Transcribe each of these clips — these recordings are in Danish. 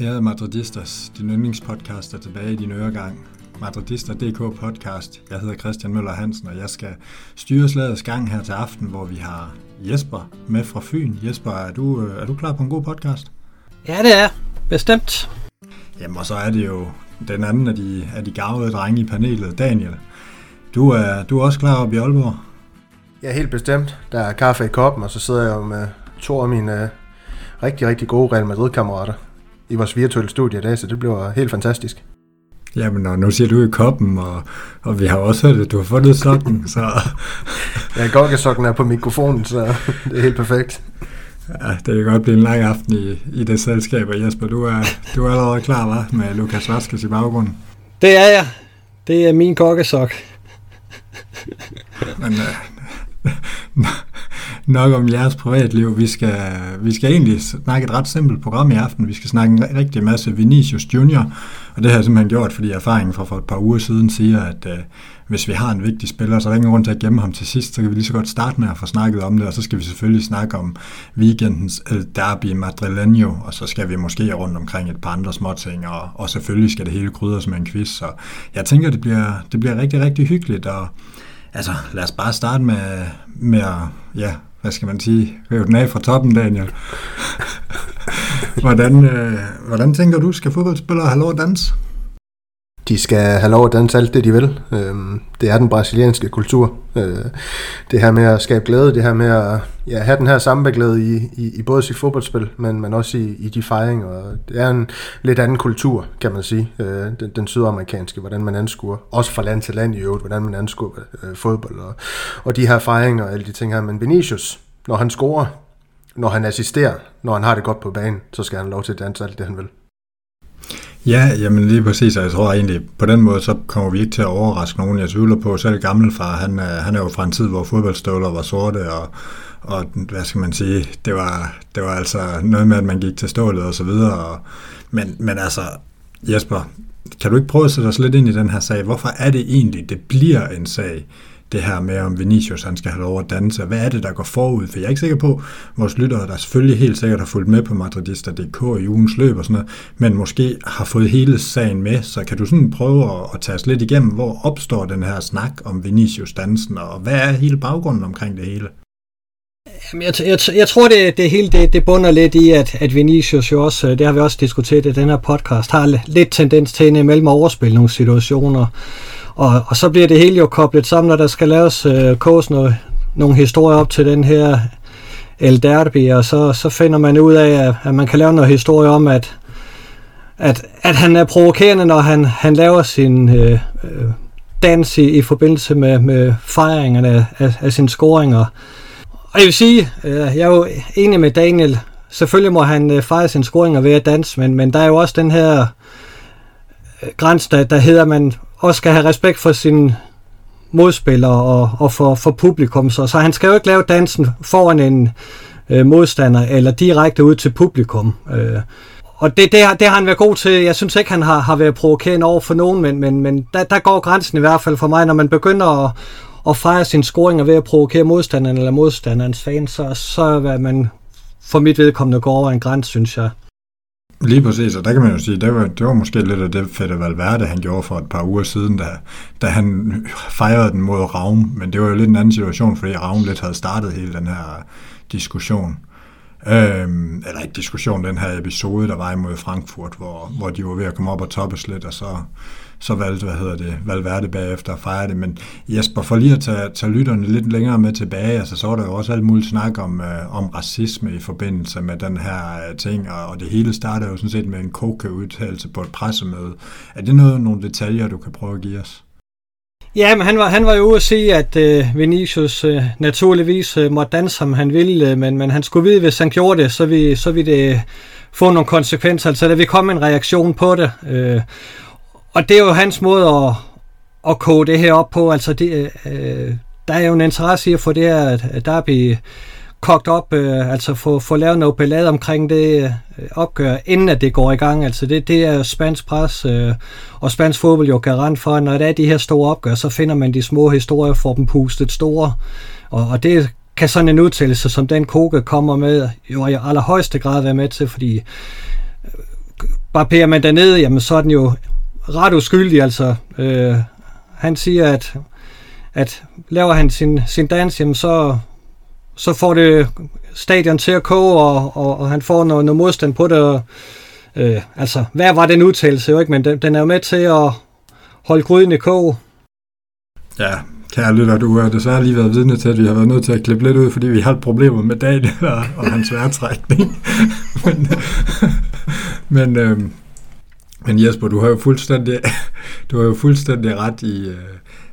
Ærede Madridistas, din yndlingspodcast er tilbage i din øregang. Madridister.dk podcast. Jeg hedder Christian Møller Hansen, og jeg skal styre slagets gang her til aften, hvor vi har Jesper med fra Fyn. Jesper, er du, øh, er du klar på en god podcast? Ja, det er. Bestemt. Jamen, og så er det jo den anden af de, af de gavede drenge i panelet, Daniel. Du er, du er også klar op i Aalborg? Ja, helt bestemt. Der er kaffe i koppen, og så sidder jeg jo med to af mine uh, rigtig, rigtig gode Real Madrid-kammerater i vores virtuelle studie i dag, så det bliver helt fantastisk. Jamen, og nu siger du i koppen, og, og vi har også hørt, at du har fundet sokken, så... ja, gokkesokken er på mikrofonen, så det er helt perfekt. Ja, det kan godt blive en lang aften i, i det selskab, og Jesper, du er, du er allerede klar, var med Lukas Vaskes i baggrunden? Det er jeg. Det er min kokkesok. Men uh, nok om jeres privatliv. Vi skal, vi skal egentlig snakke et ret simpelt program i aften. Vi skal snakke en rigtig masse Vinicius Junior, og det har jeg simpelthen gjort, fordi erfaringen fra for et par uger siden siger, at øh, hvis vi har en vigtig spiller, så er der ingen grund til at gemme ham til sidst, så kan vi lige så godt starte med at få snakket om det, og så skal vi selvfølgelig snakke om weekendens El Derby Madrileño, og så skal vi måske rundt omkring et par andre småting, og, og selvfølgelig skal det hele krydres med en quiz, så jeg tænker, det bliver, det bliver rigtig, rigtig hyggeligt, og altså, lad os bare starte med, med at, ja, hvad skal man sige, rive den af fra toppen, Daniel hvordan, øh, hvordan tænker du, skal fodboldspillere have lov at danse? De skal have lov at danse alt det, de vil. Øhm, det er den brasilianske kultur. Øh, det her med at skabe glæde, det her med at ja, have den her sammenbeglæde i, i, i både sit fodboldspil, men, men også i, i de fejringer. Det er en lidt anden kultur, kan man sige, øh, den, den sydamerikanske, hvordan man anskuer, også fra land til land i øvrigt, hvordan man anskuer øh, fodbold og, og de her fejringer og alle de ting her. Men Vinicius, når han scorer, når han assisterer, når han har det godt på banen, så skal han have lov til at danse alt det, han vil. Ja, jamen lige præcis, og jeg tror egentlig, på den måde, så kommer vi ikke til at overraske nogen. Jeg tvivler på, selv gammelfar, han, han er jo fra en tid, hvor fodboldstøvler var sorte, og, og hvad skal man sige, det var, det var altså noget med, at man gik til stålet og så videre. Og, men, men altså, Jesper, kan du ikke prøve at sætte os lidt ind i den her sag? Hvorfor er det egentlig, det bliver en sag? Det her med, om Vinicius han skal have lov at danse. Hvad er det, der går forud? For jeg er ikke sikker på, at vores lyttere, der selvfølgelig helt sikkert har fulgt med på Madridista.dk i ugens løb og sådan noget, men måske har fået hele sagen med, så kan du sådan prøve at, at tage os lidt igennem, hvor opstår den her snak om Vinicius dansen, og hvad er hele baggrunden omkring det hele? Jamen, jeg, jeg, jeg tror, det, det hele det, det bunder lidt i, at, at Vinicius jo også, øh, det har vi også diskuteret i den her podcast, har lidt tendens til at imellem overspille nogle situationer. Og, og så bliver det hele jo koblet sammen, når der skal laves øh, kås noget, nogle historier op til den her El Derby, og så, så finder man ud af, at, at man kan lave noget historie om, at, at, at han er provokerende, når han, han laver sin øh, øh dans i, i forbindelse med, med fejringerne af, af sine scoringer. Og jeg vil sige, øh, jeg er jo enig med Daniel, selvfølgelig må han øh, fejre sine scoringer ved at danse, men, men der er jo også den her øh, grænse, der, der hedder, man også skal have respekt for sin modspillere og, og for, for publikum. Så, så han skal jo ikke lave dansen foran en øh, modstander eller direkte ud til publikum. Øh, og det, det, har, det har han været god til. Jeg synes ikke, han har, har været provokerende over for nogen, men, men, men der, der går grænsen i hvert fald for mig, når man begynder at, at fejre sine scoringer ved at provokere modstanderen eller modstanderens fans, så, så er man for mit vedkommende går over en grænse, synes jeg. Lige præcis, og der kan man jo sige, det var, det var måske lidt af det Fede Valverde, han gjorde for et par uger siden, da, da han fejrede den mod Ravn, men det var jo lidt en anden situation, fordi Ravn lidt havde startet hele den her diskussion. Øhm, eller ikke diskussion, den her episode, der var imod Frankfurt, hvor, hvor de var ved at komme op og toppes lidt, og så så valgte, hvad hedder det, Valverde bagefter at fejre det. Men Jesper, for lige at tage, tage lytterne lidt længere med tilbage, altså, så var der jo også alt muligt snak om, øh, om racisme i forbindelse med den her øh, ting, og, og det hele startede jo sådan set med en koke-udtalelse på et pressemøde. Er det noget, nogle detaljer, du kan prøve at give os? Ja, men han var, han var jo ude at sige, at øh, Vinicius øh, naturligvis øh, måtte danse, som han ville, øh, men, men han skulle vide, hvis han gjorde det, så ville, så ville det få nogle konsekvenser. Altså, der vil komme en reaktion på det. Øh, og det er jo hans måde at, at koge det her op på. Altså det, øh, øh der er jo en interesse i at få det her derby kogt op, øh, altså få, få lavet noget ballade omkring det øh, opgør, inden at det går i gang. Altså det, det er spansk pres øh, og spansk fodbold jo garant for, at når der er de her store opgør, så finder man de små historier for dem pustet store. Og, og det kan sådan en udtalelse, som den Koke kommer med, jo i allerhøjeste grad være med til, fordi øh, bare pærer man dernede, jamen så er den jo ret uskyldig, altså. Øh, han siger, at, at laver han sin, sin dans, jamen så, så får det stadion til at koge, og, og, og han får noget, noget modstand på det. Og, øh, altså, hvad var den udtalelse jo ikke, men den, den er jo med til at holde gryden i kog. Ja, kære lytter, du har desværre lige været vidne til, at vi har været nødt til at klippe lidt ud, fordi vi har problemer med Daniel og, og hans værtrækning. men, men, øh, men Jesper, du har jo fuldstændig, du har jo fuldstændig ret i, øh,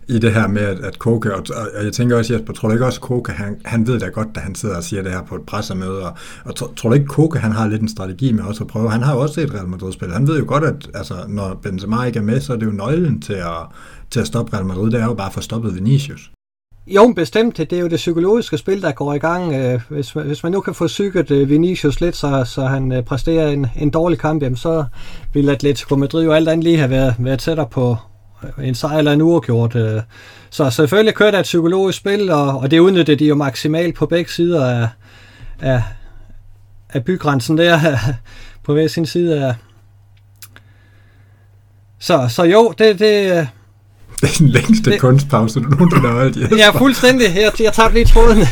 i det her med, at, at Koke, og, og jeg tænker også, Jesper, tror du ikke også, at Koke, han, han ved da godt, da han sidder og siger det her på et pressemøde, og, og tror, tror du ikke, Koke, han har lidt en strategi med også at prøve, han har jo også set Real Madrid-spil, han ved jo godt, at altså, når Benzema ikke er med, så er det jo nøglen til at, til at stoppe Real Madrid, det er jo bare at få stoppet Vinicius. Jo, bestemt. Det er jo det psykologiske spil, der går i gang. Øh, hvis hvis, hvis man nu kan få psyket øh, Vinicius lidt, så, så han øh, præsterer en, en dårlig kamp, jamen så vil Atletico Madrid jo alt andet lige have været, været tættere på, en sejr eller en uafgjort. Så selvfølgelig kører der et psykologisk spil, og, og det udnytter de jo maksimalt på begge sider af, af, af bygrænsen der, på hver sin side af... Så, så jo, det, det, det er den længste det, kunstpause, du nogensinde har holdt, Ja, fuldstændig. Jeg, jeg tager lige tråden.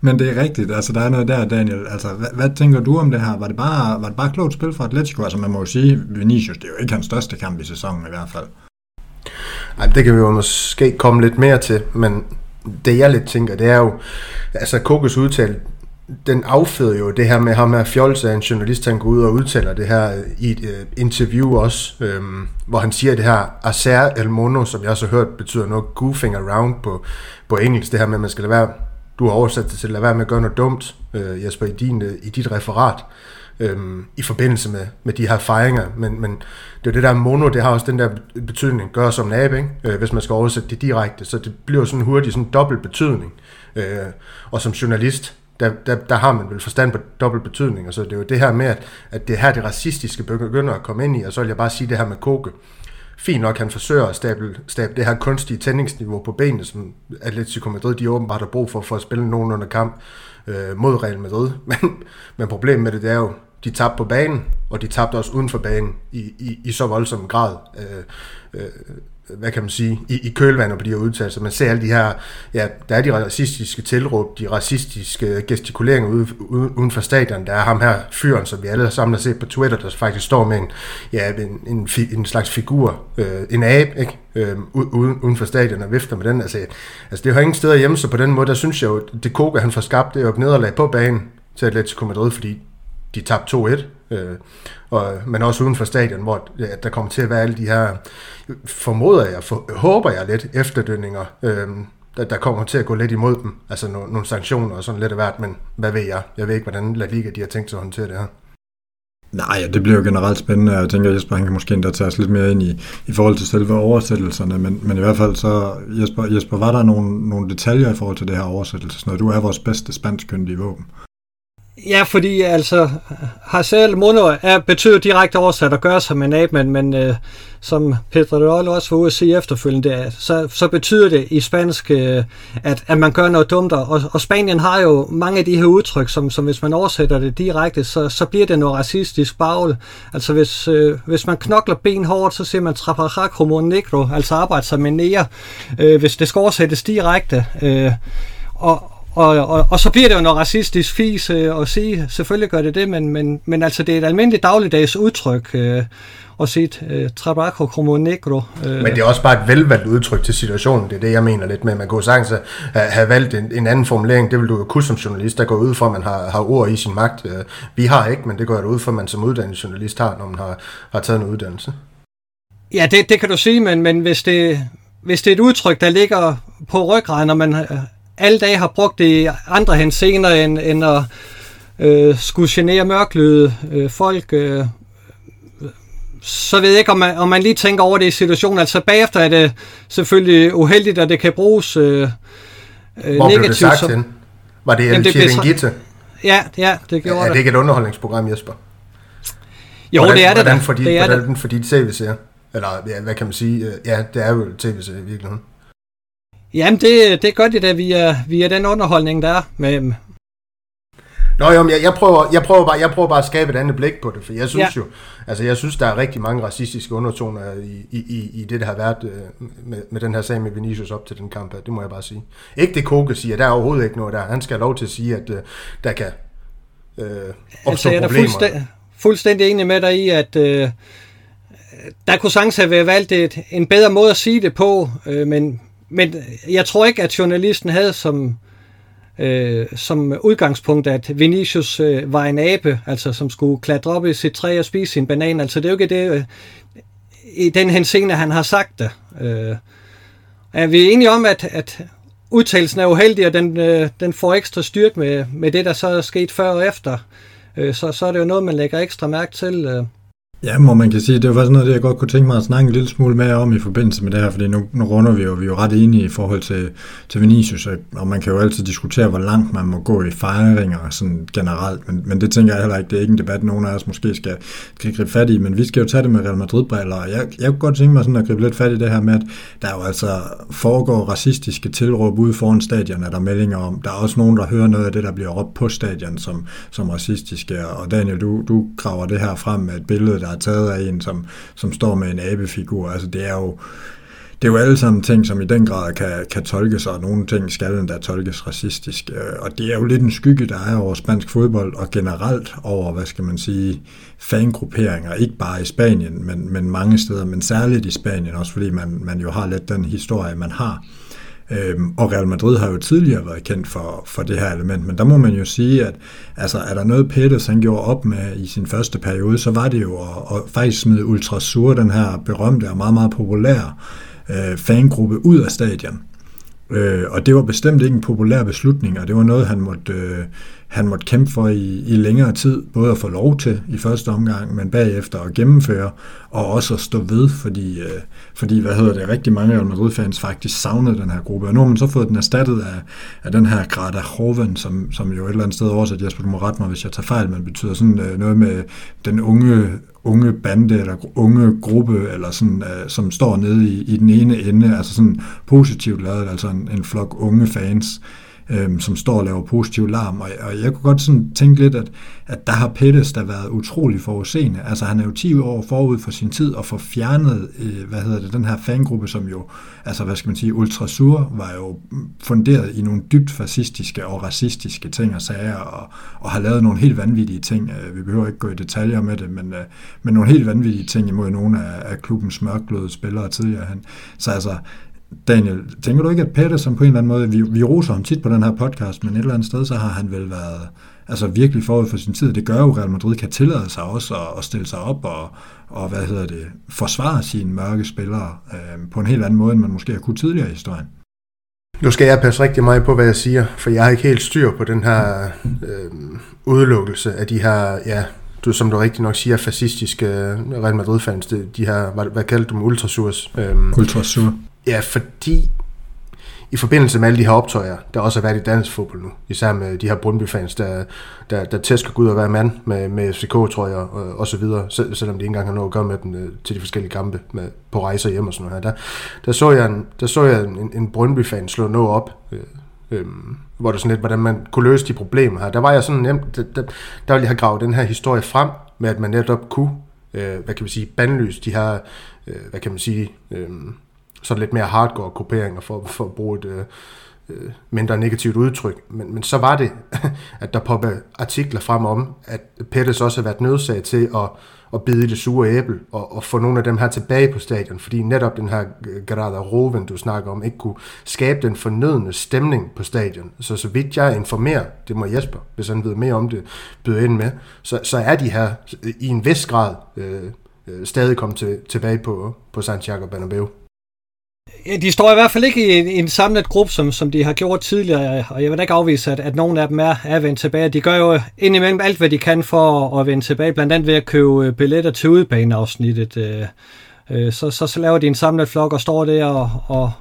Men det er rigtigt. Altså, der er noget der, Daniel. Altså, hvad, hvad tænker du om det her? Var det, bare, var det bare klogt spil fra Atletico? Altså, man må jo sige, Vinicius, det er jo ikke hans største kamp i sæsonen i hvert fald. Ej, det kan vi jo måske komme lidt mere til, men det jeg lidt tænker, det er jo, altså Kokos udtale, den afføder jo det her med ham her fjolse en journalist, han går ud og udtaler det her i et uh, interview også, øhm, hvor han siger det her, acer el mono, som jeg også har hørt, betyder noget goofing around på, på engelsk, det her med, at man skal lade være, du har oversat det til at lade være med at gøre noget dumt, øh, Jesper, i, din, øh, i dit referat, øhm, i forbindelse med, med de her fejringer, men, men det er det der mono, det har også den der betydning, gør som nab, ikke? Øh, hvis man skal oversætte det direkte, så det bliver sådan hurtigt sådan en dobbelt betydning, øh, og som journalist, der, der, der har man vel forstand på dobbelt betydning, og så det er jo det her med, at, at det her det racistiske begynder at komme ind i, og så vil jeg bare sige det her med koke. Fint nok, han forsøger at stable, stable det her kunstige tændingsniveau på benene, som Atletico Madrid, de åbenbart har brug for, for at spille nogen under kamp øh, mod Real Madrid. Men, men problemet med det, det er jo, de tabte på banen, og de tabte også uden for banen i, i, i så voldsom grad. Øh, øh, hvad kan man sige, i, i kølvandet på de her udtalelser. Man ser alle de her, ja, der er de racistiske tilråb, de racistiske gestikuleringer ude, uden for stadion. Der er ham her fyren, som vi alle sammen har set på Twitter, der faktisk står med en, ja, en, en, en slags figur, øh, en abe, ikke? Øh, uden, uden for stadion og vifter med den. Altså, altså det har ingen steder hjemme, så på den måde, der synes jeg jo, det koke, han får skabt, det er jo nederlag på banen til Atletico Madrid, fordi de tabte 2-1, øh, og, men også uden for stadion, hvor ja, der kommer til at være alle de her, formoder jeg, for, håber jeg lidt, efterdønninger, øh, der, der kommer til at gå lidt imod dem, altså no, nogle sanktioner og sådan lidt af hvert, men hvad ved jeg? Jeg ved ikke, hvordan La Liga de har tænkt sig at håndtere det her. Nej, det bliver jo generelt spændende, og jeg tænker, at Jesper han kan måske endda tage os lidt mere ind i, i forhold til selve oversættelserne, men, men i hvert fald så, Jesper, Jesper var der nogle, nogle detaljer i forhold til det her oversættelse, når du er vores bedste spanskkyndige våben. Ja, fordi altså, Hazel Mono er, betyder direkte oversat at gøre sig med nab, men, men øh, som Pedro også var ude at sige efterfølgende, så, så betyder det i spansk, øh, at, at man gør noget dumt, og, og Spanien har jo mange af de her udtryk, som, som hvis man oversætter det direkte, så, så bliver det noget racistisk bagl. Altså hvis, øh, hvis man knokler ben hårdt, så siger man trabajar como negro, altså arbejde sig med nære, øh, hvis det skal oversættes direkte. Øh, og, og, og, og så bliver det jo noget racistisk fis øh, at sige, selvfølgelig gør det det, men, men, men altså det er et almindeligt dagligdags udtryk øh, at sige øh, trabajo como negro. Øh. Men det er også bare et velvalgt udtryk til situationen, det er det, jeg mener lidt med. Man kunne sagtens have, have valgt en, en anden formulering, det vil du jo kunne som journalist, der går ud for, at man har, har ord i sin magt. Øh, vi har ikke, men det går jeg ud for, at man som uddannet journalist har, når man har, har taget en uddannelse. Ja, det, det kan du sige, men, men hvis, det, hvis det er et udtryk, der ligger på ryggraden, når man alle dage har brugt det i andre henseender, end, end at øh, skulle genere mørkløde øh, folk. Øh, så ved jeg ikke, om man, om man lige tænker over det i situationen. Altså bagefter er det selvfølgelig uheldigt, at det kan bruges øh, Hvor negativt. Blev det sagt Var det El Chiringuito? Ja, ja, det gjorde er, er det ikke et underholdningsprogram, Jesper? Jo, hvordan, det er det hvordan da. For dit, det er hvordan det. for dit tv-serie? Eller ja, hvad kan man sige? Øh, Ja, det er jo et tv-serie i virkeligheden. Jamen, det, det gør det da via, via den underholdning, der er. Med, Nå jo, jeg, jeg, prøver, jeg, prøver bare, jeg prøver bare at skabe et andet blik på det, for jeg synes Ja. jo, altså jeg synes, der er rigtig mange racistiske undertoner i, i, i, i det, der har været øh, med, med den her sag med Vinicius op til den kamp her, det må jeg bare sige. Ikke det Koke siger, der er overhovedet ikke noget der. Han skal have lov til at sige, at øh, der kan øh, opstå altså, jeg er problemer. fuldstændig, fuldstændig enig med dig i, at øh, der kunne sagtens have været valgt et, en bedre måde at sige det på, øh, men, men jeg tror ikke, at journalisten havde som, øh, som udgangspunkt, at Vinicius øh, var en abe, altså som skulle klatre op i sit træ og spise sin banan. Altså det er jo ikke det, øh, i den henseende, han har sagt det. Øh, er vi enige om, at, at udtalelsen er uheldig, og den, øh, den får ekstra styrke med, med det, der så er sket før og efter? øh, så, så er det jo noget, man lægger ekstra mærke til. Øh. Ja, må man kan sige, det var faktisk noget, jeg godt kunne tænke mig at snakke en lille smule mere om i forbindelse med det her, fordi nu, nu runder vi jo, vi er jo ret enige i forhold til, til Vinicius, og- og man kan jo altid diskutere, hvor langt man må gå i fejringer sådan generelt, men, men det tænker jeg heller ikke, det er ikke en debat, nogen af os måske skal, skal gribe fat i, men vi skal jo tage det med Real Madrid-briller, og jeg, jeg kunne godt tænke mig sådan at gribe lidt fat i det her med, at der jo altså foregår racistiske tilråb ude foran stadion, er der meldinger om. Der er også nogen, der hører noget af det, der bliver råbt på stadion som, som racistiske, og Daniel, du, du graver det her frem med et billede, der er taget af en, som, som står med en abefigur. Altså det er jo, det er jo alle sammen ting, som i den grad kan, kan tolkes, og nogle ting skal endda tolkes racistisk. Øh, og det er jo lidt en skygge, der er over spansk fodbold, og generelt over, hvad skal man sige, fangrupperinger, ikke bare i Spanien, men, men mange steder, men særligt i Spanien, også fordi man, man jo har lidt den historie, man har. Øhm, og Real Madrid har jo tidligere været kendt for, for det her element, men der må man jo sige, at altså, er der noget Pettis han gjorde op med i sin første periode, så var det jo at, at faktisk smide Ultrasur, den her berømte og meget, meget populære øh, fangruppe, ud af stadion. Øh, og det var bestemt ikke en populær beslutning, og det var noget, han måtte, øh, han måtte kæmpe for i, i længere tid, både at få lov til i første omgang, men bagefter at gennemføre, og også at stå ved, fordi, øh, fordi hvad hedder det, rigtig mange Real Madrid-fans faktisk savnede den her gruppe, og nu har man så fået den erstattet af, af den her Grada Hoven, som, som jo et eller andet sted oversat, Jesper, du må rette mig, hvis jeg tager fejl, men betyder sådan øh, noget med den unge unge bande eller unge gruppe, eller sådan, øh, som står nede i, i den ene ende, altså sådan positivt lavet, altså en, en flok unge fans, øh, som står og laver positiv larm, og, og jeg kunne godt sådan tænke lidt, at, at der har Pettis der været utrolig forudseende. Altså han er jo 10 år forud for sin tid, og får fjernet, øh, hvad hedder det, den her fangruppe, som jo, altså hvad skal man sige, Ultrasur var jo funderet i nogle dybt fascistiske og racistiske ting og sager, og, og har lavet nogle helt vanvittige ting. Øh, vi behøver ikke gå i detaljer med det, men, øh, men nogle helt vanvittige ting imod nogle af, af klubbens mørkløde spillere tidligere. Han. Så altså, Daniel, tænker du ikke, at som på en eller anden måde, vi, vi roser ham tit på den her podcast, men et eller andet sted, så har han vel været altså virkelig forud for sin tid. Det gør jo, at Real Madrid kan tillade sig også at, at stille sig op og, og, hvad hedder det, forsvare sine mørke spillere øh, på en helt anden måde, end man måske har kunnet tidligere i historien. Nu skal jeg passe rigtig meget på, hvad jeg siger, for jeg har ikke helt styr på den her øh, udelukkelse af de her, ja, du, som du rigtig nok siger, fascistiske Real Madrid-fans, de, de her, hvad, hvad kaldte du dem, ultrasurs? Øh, Ultrasur. Ja, fordi i forbindelse med alle de her optøjer, der også har været i dansk fodbold nu, især med de her Brøndby-fans, der, der, der tæsker Gud og være mand med, med FCK-trøjer og, og så videre, selv, selvom de ikke engang har noget at gøre med dem øh, til de forskellige kampe med, på rejser hjem og sådan noget her. Der, der så jeg en, der så jeg en, en Brøndby-fan slå noget op, øh, øh, hvor det sådan lidt, hvordan man kunne løse de problemer her. Der var jeg sådan nemt, der, der, der ville jeg have gravet den her historie frem, med at man netop kunne, øh, hvad kan man sige, bandlyse de her, øh, hvad kan man sige, øh, så lidt mere hardcore grupperinger for, for at bruge et øh, øh mindre negativt udtryk. Men, men så var det, at der poppede artikler frem om, at Pettis også har været nødsaget til at, at bide i det sure æble og, og få nogle af dem her tilbage på stadion, fordi netop den her øh, Grada Roven, du snakker om, ikke kunne skabe den fornødende stemning på stadion. Så så vidt jeg informerer, det må Jesper, hvis han ved mere om det, byde ind med, så, så er de her i en vis grad øh, øh, stadig kommet til, tilbage på, på Santiago Bernabeu. Ja, De står i hvert fald ikke i en, i en samlet gruppe, som, som de har gjort tidligere, og jeg vil da ikke afvise, at, at nogen af dem er, er vendt tilbage. De gør jo indimellem alt, hvad de kan for at, at vende tilbage, blandt andet ved at købe øh, billetter til udebaneafsnittet. Øh, øh, så, så, så laver de en samlet flok og står der og, og,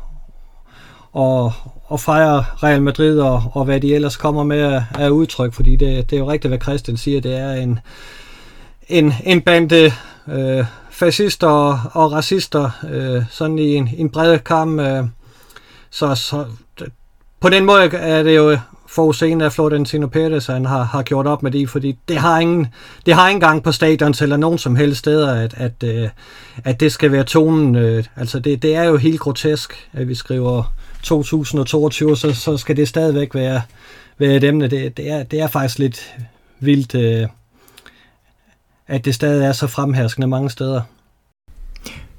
og, og fejrer Real Madrid og, og hvad de ellers kommer med af udtryk, fordi det, det er jo rigtigt, hvad Christian siger, det er en, en, en bande øh, fascister og, og racister, øh, sådan i en, en bred kamp. Øh, så, så på den måde er det jo forudseende, at Florentino Perez han har, har gjort op med det, fordi det har ingen, det har ingen gang på stadion eller nogen som helst steder, at, at, øh, at det skal være tonen. Øh, altså det, det er jo helt grotesk, at vi skriver 2022, så, så skal det stadigvæk være, være et emne. Det, det, er, det er faktisk lidt vildt, øh, at det stadig er så fremherskende mange steder.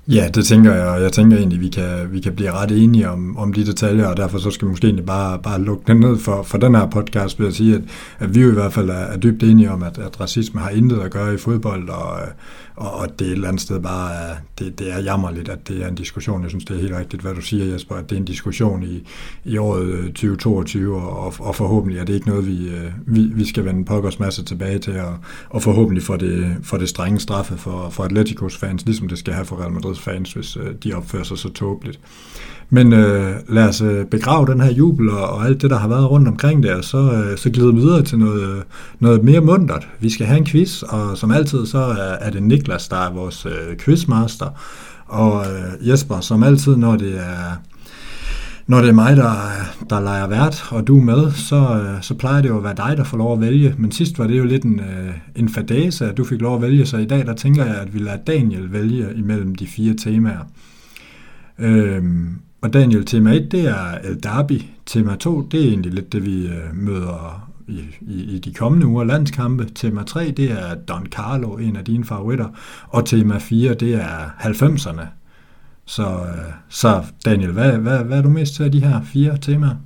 Ja, det tænker jeg, og jeg tænker egentlig, vi kan, vi kan blive ret enige om, om de detaljer, og derfor så skal vi måske egentlig bare, bare lukke den ned for, for den her podcast, ved jeg sige, at, at vi jo i hvert fald er, er dybt enige om, at, at racisme har intet at gøre i fodbold, og, og, og det er et eller andet sted bare, øh, det, det er jammerligt, at det er en diskussion. Jeg synes, det er helt rigtigt, hvad du siger, Jesper, at det er en diskussion i, i året øh, 2022, og, og forhåbentlig er det ikke noget, vi, øh, vi, vi skal vende pokkers masse tilbage til, og, og forhåbentlig for det, for det strenge straffe for, for Atleticos fans, ligesom det skal have for Real Madrids fans, hvis de opfører sig så tåbeligt. Men øh, lad os øh, begrave den her jubel og, og alt det, der har været rundt omkring det, og så, øh, så glider vi videre til noget, øh, noget mere mundret. Vi skal have en quiz, og som altid, så er, er det Niklas, der er vores øh, quizmaster. Og øh, Jesper, som altid, når det er når det er mig, der, der leger vært, og du er med, så, øh, så plejer det jo at være dig, der får lov at vælge. Men sidst var det jo lidt en, øh, en fadase, at du fik lov at vælge, så i dag der tænker jeg, at vi lader Daniel vælge imellem de fire temaer. Øhm, og Daniel, tema 1, det er El Derby. Tema 2, det er egentlig lidt det, vi øh, møder i, i, i de kommende uger landskampe. Tema 3, det er Don Carlo, en af dine favoritter. Og tema 4, det er 90'erne. Så, øh, så Daniel, hvad, hvad, hvad er du mest til af de her fire temaer?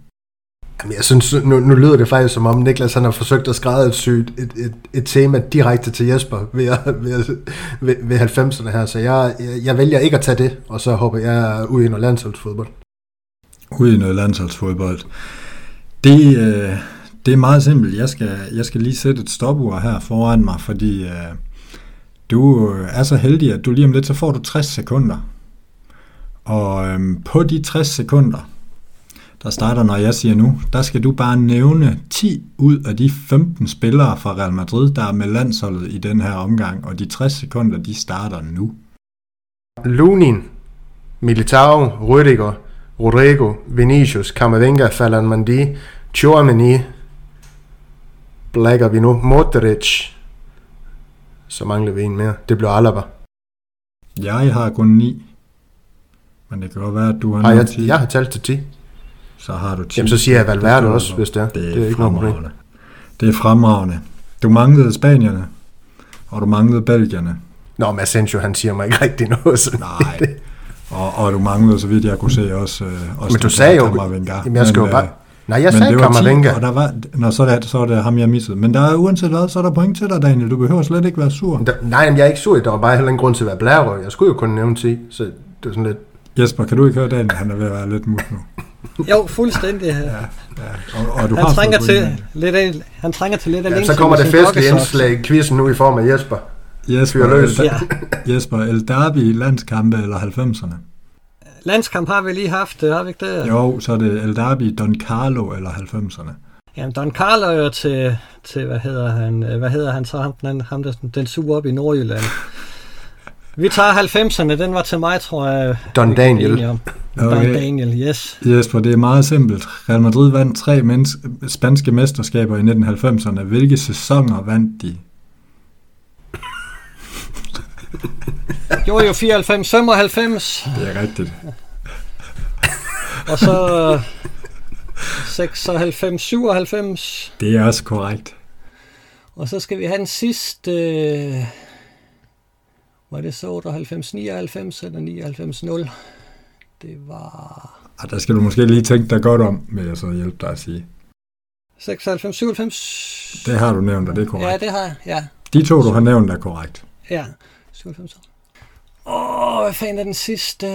Jamen, jeg synes, nu, nu lyder det faktisk som om Niklas han har forsøgt at skræddersy et, et, et, et tema direkte til Jesper ved, ved, ved, ved 90'erne her, så jeg, jeg, jeg vælger ikke at tage det, og så håber jeg ud i noget landsholdsfodbold. Ud i noget landsholdsfodbold. Det, øh, det er meget simpelt. Jeg skal, jeg skal lige sætte et stopur her foran mig, fordi øh, du øh, er så heldig, at du lige om lidt, så får du 60 sekunder. Og øh, på de 60 sekunder, der starter, når jeg siger nu, der skal du bare nævne 10 ud af de 15 spillere fra Real Madrid, der er med landsholdet i den her omgang, og de 60 sekunder, de starter nu. Lunin, Militao, Rüdiger, Rodrigo, Vinicius, Camavinga, Falan Mandi, Chouameni, Blacker vi nu, Modric, så mangler vi en mere. Det bliver Alaba. Jeg har kun 9. Men det kan godt være, at du har, har jeg, 10. Jeg har talt til 10 så har du 10. Jamen så siger jeg Valverde også, hvis det er. Det er, det er ikke noget problem. Det er fremragende. Du manglede Spanierne, og du manglede Belgierne. Nå, men Asensio, han siger mig ikke rigtig noget. Så Nej, og, og du manglede, så vidt jeg kunne se, også, øh, også men du sagde jo, jamen jeg skal jo bare, øh, Nej, jeg sagde Kammervenga. Og der var, når så er, det, så er det ham, jeg missede. Men der er uanset hvad, så er der point til dig, Daniel. Du behøver slet ikke være sur. Der, nej, men jeg er ikke sur. Der var bare heller ingen grund til at være blærerøg. Jeg skulle jo kun nævne 10, så det er sådan lidt... Jesper, kan du ikke høre Daniel? Han er ved at være lidt mus nu. Jo, fuldstændig. Ja, ja. Og, og du han, har trænger til lidt af, han trænger til lidt af ja, Så kommer det festlige indslag i quizzen nu i form af Jesper. Jesper, løs. Ja. Jesper El Derby, landskampe eller 90'erne? Landskamp har vi lige haft, har vi ikke det? Jo, så er det El Derby, Don Carlo eller 90'erne. Jamen, Don Carlo er jo til, til, hvad hedder han, hvad hedder han så, ham, den, ham der, den suger op i Nordjylland. Vi tager 90'erne, den var til mig, tror jeg. Don Daniel. Okay. Don Daniel, yes. Jesper, det er meget simpelt. Real Madrid vandt tre spanske mesterskaber i 1990'erne. Hvilke sæsoner vandt de? jo, jo, 94, 95. Det er rigtigt. Og så 96, 97. Det er også korrekt. Og så skal vi have den sidste... Øh var det så 98, 99 eller 99, 0? Det var... Ah, der skal du måske lige tænke dig godt om, med at så hjælpe dig at sige. 96, 97... Det har du nævnt, og det er korrekt. Ja, det har jeg, ja. De to, du har nævnt, er korrekt. Ja, 97. Åh, hvad fanden er den sidste?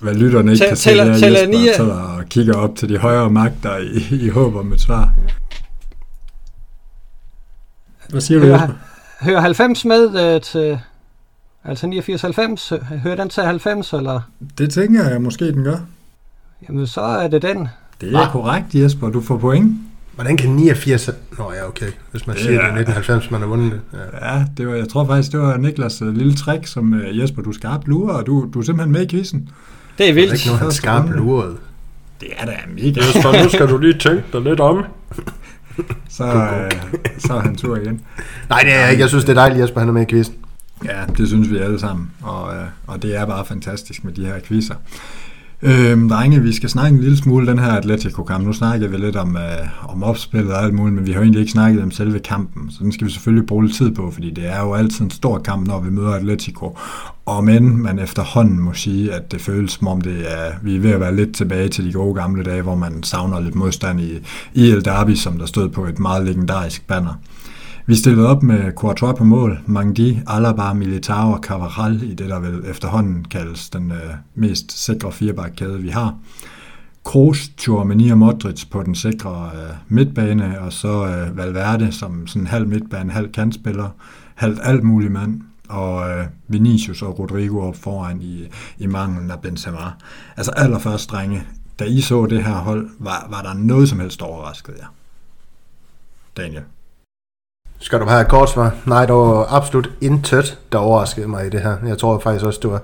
Hvad lytterne ikke kan se, det er Jesper og kigger op til de højere magter i, i håb om et svar. Hvad siger hører, du, Jesper? Hører 90 med uh, til Altså 89-90, hører den til 90, eller? Det tænker jeg måske, den gør. Jamen, så er det den. Det er korrekt, Jesper. Du får point. Hvordan kan 89... Nå ja, okay. Hvis man Det siger, det er- er 1990, man har vundet det. Ja. Ja, det var, jeg tror faktisk, det var Niklas lille trick, som øh, Jesper, du skarpt lurer, og du, du er simpelthen med i quizzen. Det er Det er vildt. ikke noget, han skarpt lurede. Det er da mega. Jesper, nu skal du lige tænke dig lidt om. Så, øh, så er han tur igen. Nej, det er jeg ikke. Jeg synes, det er dejligt, Jesper, han er med i quizzen. Ja, det synes vi alle sammen, og, øh, og det er bare fantastisk med de her quizzer. Øhm, drenge, vi skal snakke en lille smule den her Atletico-kamp. Nu snakker vi lidt om, øh, om opspillet og alt muligt, men vi har jo egentlig ikke snakket om selve kampen, så den skal vi selvfølgelig bruge lidt tid på, fordi det er jo altid en stor kamp, når vi møder Atletico. Og men man efterhånden må sige, at det føles som om, det er, vi er ved at være lidt tilbage til de gode gamle dage, hvor man savner lidt modstand i, i El Derby, som der stod på et meget legendarisk banner. Vi stillede op med Courtois på mål, Mangdi, Alaba, Militao og Cavaral i det, der vel efterhånden kaldes den øh, mest sikre firebakkæde, vi har. Kroos, Tchouameni og Modric på den sikre øh, midtbane, og så øh, Valverde som sådan halv midtbane, halv kantspiller, halv alt mulig mand, og øh, Vinicius og Rodrigo op foran i, i manglen af Benzema. Altså allerførst, drenge, da I så det her hold, var, var der noget som helst overrasket jer? Daniel. Skal du have et kort svar? Nej, der var absolut intet, der overraskede mig i det her. Jeg tror faktisk også, det var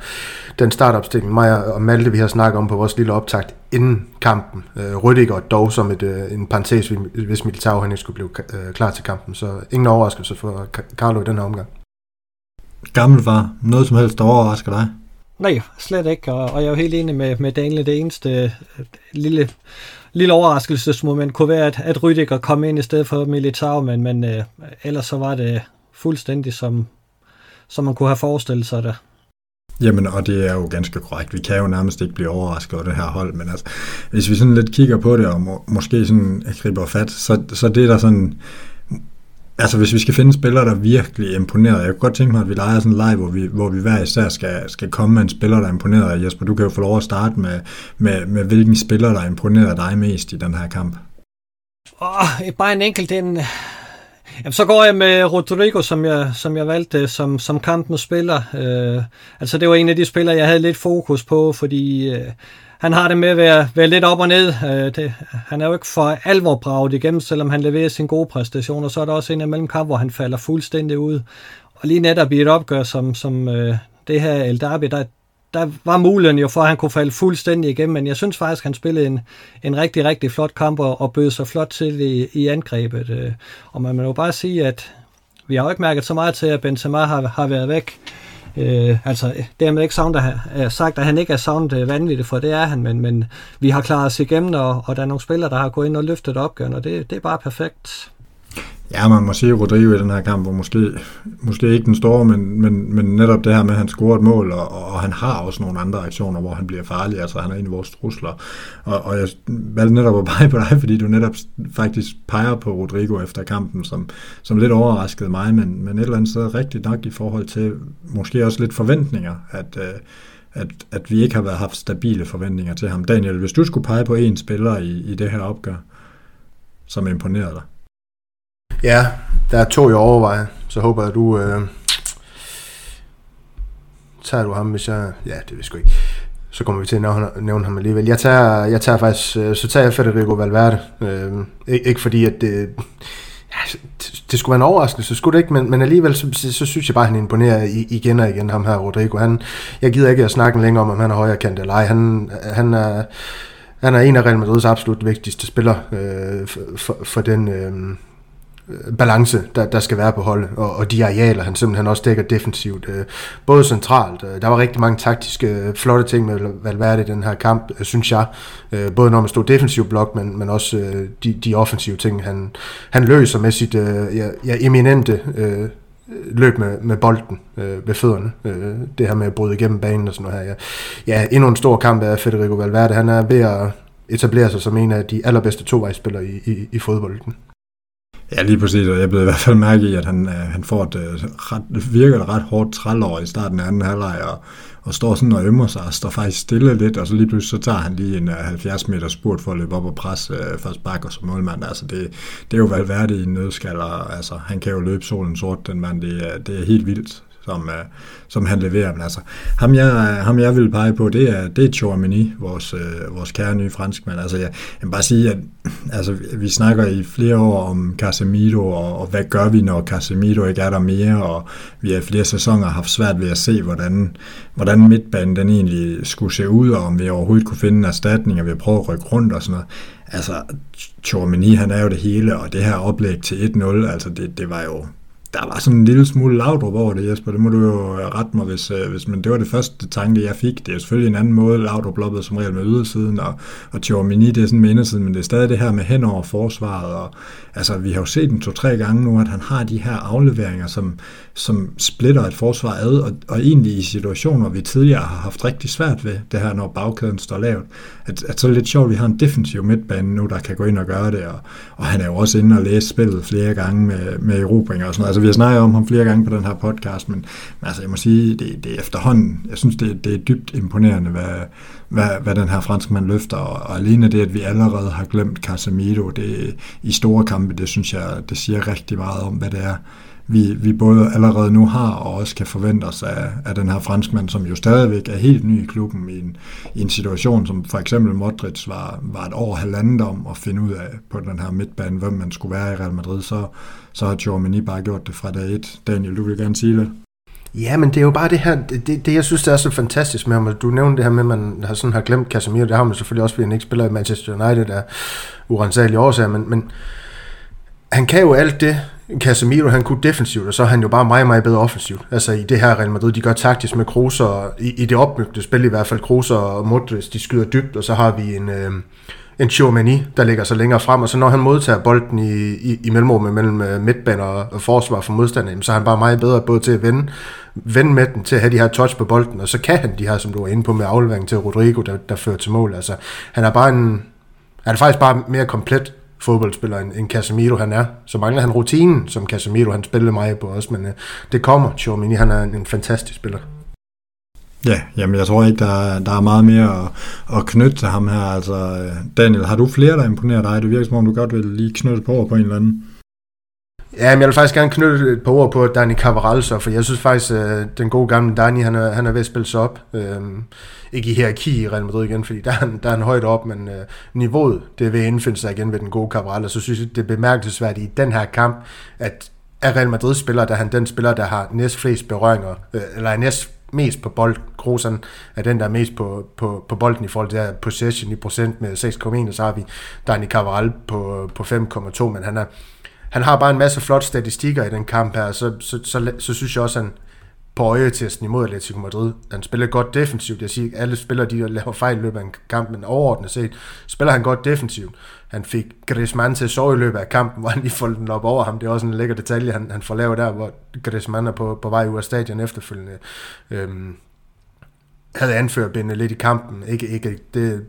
den startopstilling, mig og Malte, vi har snakket om på vores lille optakt inden kampen. Øh, Rüdiger dog som et, øh, en parentes, hvis Militao han ikke skulle blive øh, klar til kampen. Så ingen overraskelse for Carlo i den her omgang. Gammelfar, noget som helst, der overrasker dig? Nej, slet ikke. Og, og jeg er jo helt enig med, med Daniel. Det eneste øh, lille, lille overraskelsesmoment kunne være, at, at Rydiger kom ind i stedet for Militao, men, men øh, ellers så var det fuldstændig som, som man kunne have forestillet sig det. Jamen, og det er jo ganske korrekt. Vi kan jo nærmest ikke blive overrasket over det her hold, men altså, hvis vi sådan lidt kigger på det, og må, måske sådan griber fat, så, så det er der sådan... Altså, hvis vi skal finde spillere, der virkelig imponeret, jeg kunne godt tænke mig, at vi leger sådan en leg, hvor vi, hvor vi hver især skal, skal komme med en spiller, der imponerer. Jesper, du kan jo få lov at starte med, med, med hvilken spiller, der imponerer dig mest i den her kamp. Åh, bare en enkelt en. Jamen, så går jeg med Rodrigo, som jeg, som jeg valgte som, som kampens spiller. Øh, altså, det var en af de spillere, jeg havde lidt fokus på, fordi øh, han har det med at være, være lidt op og ned. Øh, det, han er jo ikke for alvor braget igennem, selvom han leverer sine gode præstationer. Så er der også en imellem kamp, hvor han falder fuldstændig ud. Og lige netop i et opgør som, som øh, det her El Derby, der, der var muligheden jo for, at han kunne falde fuldstændig igennem, men jeg synes faktisk, han spillede en, en rigtig, rigtig flot kamp og, og bød sig flot til i, i angrebet. øh. Og man må jo bare sige, at vi har jo ikke mærket så meget til, at Benzema har, har været væk. Øh, altså, dermed ikke savnet, at, sagt, at han ikke er savnet øh, vanvittigt, for det er han, men, men vi har klaret os igennem, og, og der er nogle spillere, der har gået ind og løftet opgaven, og det, det er bare perfekt. Ja, man må sige, at Rodrigo i den her kamp var måske, måske ikke den store, men, men, men netop det her med, at han scorer et mål, og, og han har også nogle andre aktioner, hvor han bliver farlig. Altså, han er en af vores trusler. Og, og jeg valgte netop at pege på dig, fordi du netop faktisk peger på Rodrigo efter kampen, som, som lidt overraskede mig, men, men et eller andet sted rigtigt nok i forhold til måske også lidt forventninger, at, øh, at, at vi ikke har været haft stabile forventninger til ham. Daniel, hvis du skulle pege på en spiller i, i det her opgør, som imponerede dig, Ja, der er to, jeg overvejer. Så håber jeg, at du... Øh, tager du ham, hvis jeg... Ja, det vil sgu ikke. Så kommer vi til at nævne, nævne ham alligevel. Jeg tager, jeg tager faktisk... Øh, så tager jeg Federico Valverde. Øh, ikke, fordi, at det... Ja, det, det skulle være en overraskelse, så skulle det ikke, men, men alligevel, så, så, så synes jeg bare, at han imponerer igen og igen, ham her, Rodrigo. Han, jeg gider ikke at snakke længere om, om han er højre kant eller ej. Han, han, er, han er en af Real Madrids absolut vigtigste spillere øh, for, for, for den... Øh, balance, der, der skal være på holdet, og, og de arealer, han simpelthen også dækker defensivt, øh, både centralt. Øh, der var rigtig mange taktiske, øh, flotte ting med Valverde i den her kamp, øh, synes jeg. Øh, både når man stod defensiv blok, men, men også øh, de, de offensive ting, han, han løser med sit øh, ja, ja, eminente øh, løb med, med bolden øh, ved fødderne. Øh, det her med at bryde igennem banen og sådan noget her. Ja, ja endnu en stor kamp af Federico Valverde. Han er ved at etablere sig som en af de allerbedste tovejsspillere i, i, i fodbolden. Ja, lige præcis, og jeg blev i hvert fald mærke i, at han, øh, han får et øh, ret, virker et ret hårdt trælår i starten af anden halvleg, og, og står sådan og ømmer sig, og står faktisk stille lidt, og så lige pludselig så tager han lige en øh, 70 meter spurt for at løbe op og presse øh, først bakker som målmand. Altså det, det er jo Valverde i en nødskal, og altså, han kan jo løbe solen sort, den mand, det er, det er helt vildt som, øh, som han leverer. Men altså, ham jeg, ham jeg vil pege på, det er, det er Chouameni, vores, øh, vores kære nye franskmand. Altså, jeg, jeg vil bare sige, at altså, vi snakker i flere år om Casemiro, og, og hvad gør vi, når Casemiro ikke er der mere, og vi har i flere sæsoner haft svært ved at se, hvordan, hvordan midtbanen den egentlig skulle se ud, og om vi overhovedet kunne finde en erstatning, og vi har prøvet at rykke rundt og sådan noget. Altså, Chouameni, han er jo det hele, og det her oplæg til 1-0, altså det, det var jo der var sådan en lille smule Laudrup over det, Jesper. Det må du jo øh, rette mig, hvis, øh, hvis men det var det første tanke, jeg fik. Det er selvfølgelig en anden måde, Laudrup loppede som regel med ydersiden, og, og Tjormini, det er sådan med indersiden, men det er stadig det her med hen over forsvaret. Og, altså, vi har jo set den to-tre gange nu, at han har de her afleveringer, som, som splitter et forsvar ad, og, og egentlig i situationer, vi tidligere har haft rigtig svært ved, det her, når bagkæden står lavt, at, at så er det lidt sjovt, at vi har en defensiv midtbane nu, der kan gå ind og gøre det, og, og han er jo også inde og læse spillet flere gange med, med erobringer og sådan noget. Altså, vi har snakket om ham flere gange på den her podcast, men, men altså, jeg må sige, det, det er efterhånden, jeg synes, det, det er dybt imponerende, hvad, hvad, hvad den her franskmand løfter, og, og alene det, at vi allerede har glemt Casemiro det, i store kampe, det synes jeg, det siger rigtig meget om, hvad det er, vi, vi både allerede nu har og også kan forvente os af, af den her franskmand, som jo stadigvæk er helt ny i klubben i en, i en situation, som for eksempel Modric var, var et år halvandet om at finde ud af på den her midtbane, hvem man skulle være i Real Madrid, så, så har Tchouameni bare gjort det fra dag et. Daniel, du vil gerne sige det? Ja, men det er jo bare det her, det, det, det jeg synes, der er så fantastisk med ham. Du nævnte det her med, at man har, sådan, har glemt Casemiro, det har man selvfølgelig også, fordi han ikke spiller i Manchester United af urensagelige årsager, men, men han kan jo alt det, Casemiro, han kunne defensivt, og så er han jo bare meget, meget bedre offensivt. Altså i det her Real Madrid, de gør taktisk med Kroos, og i, i det opbygte spil i hvert fald, Kroos og Modric, de skyder dybt, og så har vi en, øh, en Chouamani, der ligger så længere frem, og så når han modtager bolden i, i, i mellemrummet mellem midtbaner midtbanen og, og forsvar for modstanderen, så er han bare meget bedre både til at vende, vende med den, til at have de her touch på bolden, og så kan han de her, som du var inde på med aflevering til Rodrigo, der, der fører til mål. Altså, han er bare en, han er faktisk bare mere komplet fodboldspiller, end, end Casemiro han er. Så mangler han rutinen, som Casemiro han spillede meget på også, men øh, det kommer. Chomini, han er en, en fantastisk spiller. Ja, jamen jeg tror ikke, der, der er meget mere at, at knytte til ham her. Altså, øh, Daniel, har du flere, der imponerer dig? Det virker som om, du godt vil lige knytte på over på en eller anden. Ja, men jeg vil faktisk gerne knytte et par ord på Dani Cavaral så, for jeg synes faktisk, at den gode gamle Dani, han er, han er ved at spille sig op. Øhm, ikke i hierarki i Real Madrid igen, fordi der er han, der er han højt op, men øh, niveauet, det vil ved indfinde sig igen ved den gode Cavaral, og så synes jeg, det er bemærkelsesværdigt i den her kamp, at er Real Madrid spiller, der han den spiller, der har næst flest berøringer, øh, eller er næst mest på bold. Grosan er den, der er mest på, på, på bolden i forhold til possession i procent med 6,1, og så har vi Dani Cavaral på, på 5,2, men han er, han har bare en masse flotte statistikker i den kamp her, så, så, så, så, synes jeg også, at han på øjetesten imod Atletico Madrid. Han spiller godt defensivt. Jeg siger, alle spillere, de laver fejl i løbet af en kamp, men overordnet set spiller han godt defensivt. Han fik Griezmann til at sove i løbet af kampen, hvor han lige får den op over ham. Det er også en lækker detalje, han, han får lavet der, hvor Griezmann er på, på vej ud af stadion efterfølgende. Øhm, havde anført lidt i kampen. Ikke, ikke, det,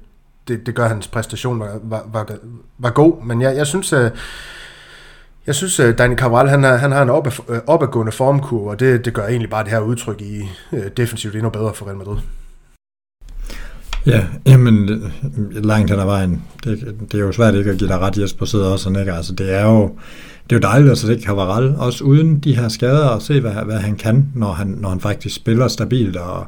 det, det gør hans præstation var, var, var, var god, men jeg, jeg synes, at jeg synes, at Dani Cabral, han, har, han har en op, opadgående formkurve, og det, det gør egentlig bare det her udtryk i øh, defensivt endnu bedre for Real Madrid. Ja, jamen langt hen ad vejen. Det, det er jo svært ikke at give dig ret, Jesper sidder også og nikker. Altså, det er jo, det er jo dejligt at se Cavaral, også uden de her skader, og se, hvad, hvad han kan, når han, når han faktisk spiller stabilt, og,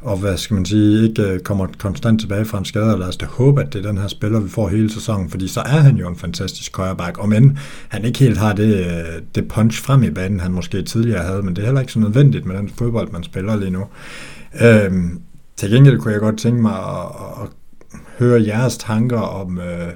og hvad skal man sige, ikke øh, kommer konstant tilbage fra en skade. Lad os da håbe, at det er den her spiller, vi får hele sæsonen, fordi så er han jo en fantastisk højreback. Og men han ikke helt har det, øh, det punch frem i banen, han måske tidligere havde, men det er heller ikke så nødvendigt med den fodbold, man spiller lige nu. Øhm, til gengæld kunne jeg godt tænke mig at, at høre jeres tanker om, øh,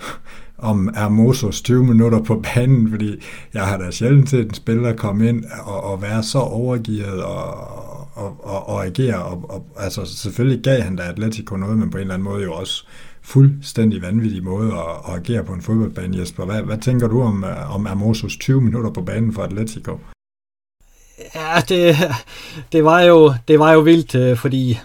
om Hermosos 20 minutter på banen, fordi jeg har da sjældent set en spiller komme ind og, og være så overgivet og, og, og, og agere. Og, og, altså selvfølgelig gav han da Atletico noget, men på en eller anden måde jo også fuldstændig vanvittig måde at, at agere på en fodboldbane, Jesper. Hvad, hvad tænker du om, øh, om Hermosos 20 minutter på banen for Atletico? Ja, det, det, var jo, det var jo vildt, øh, fordi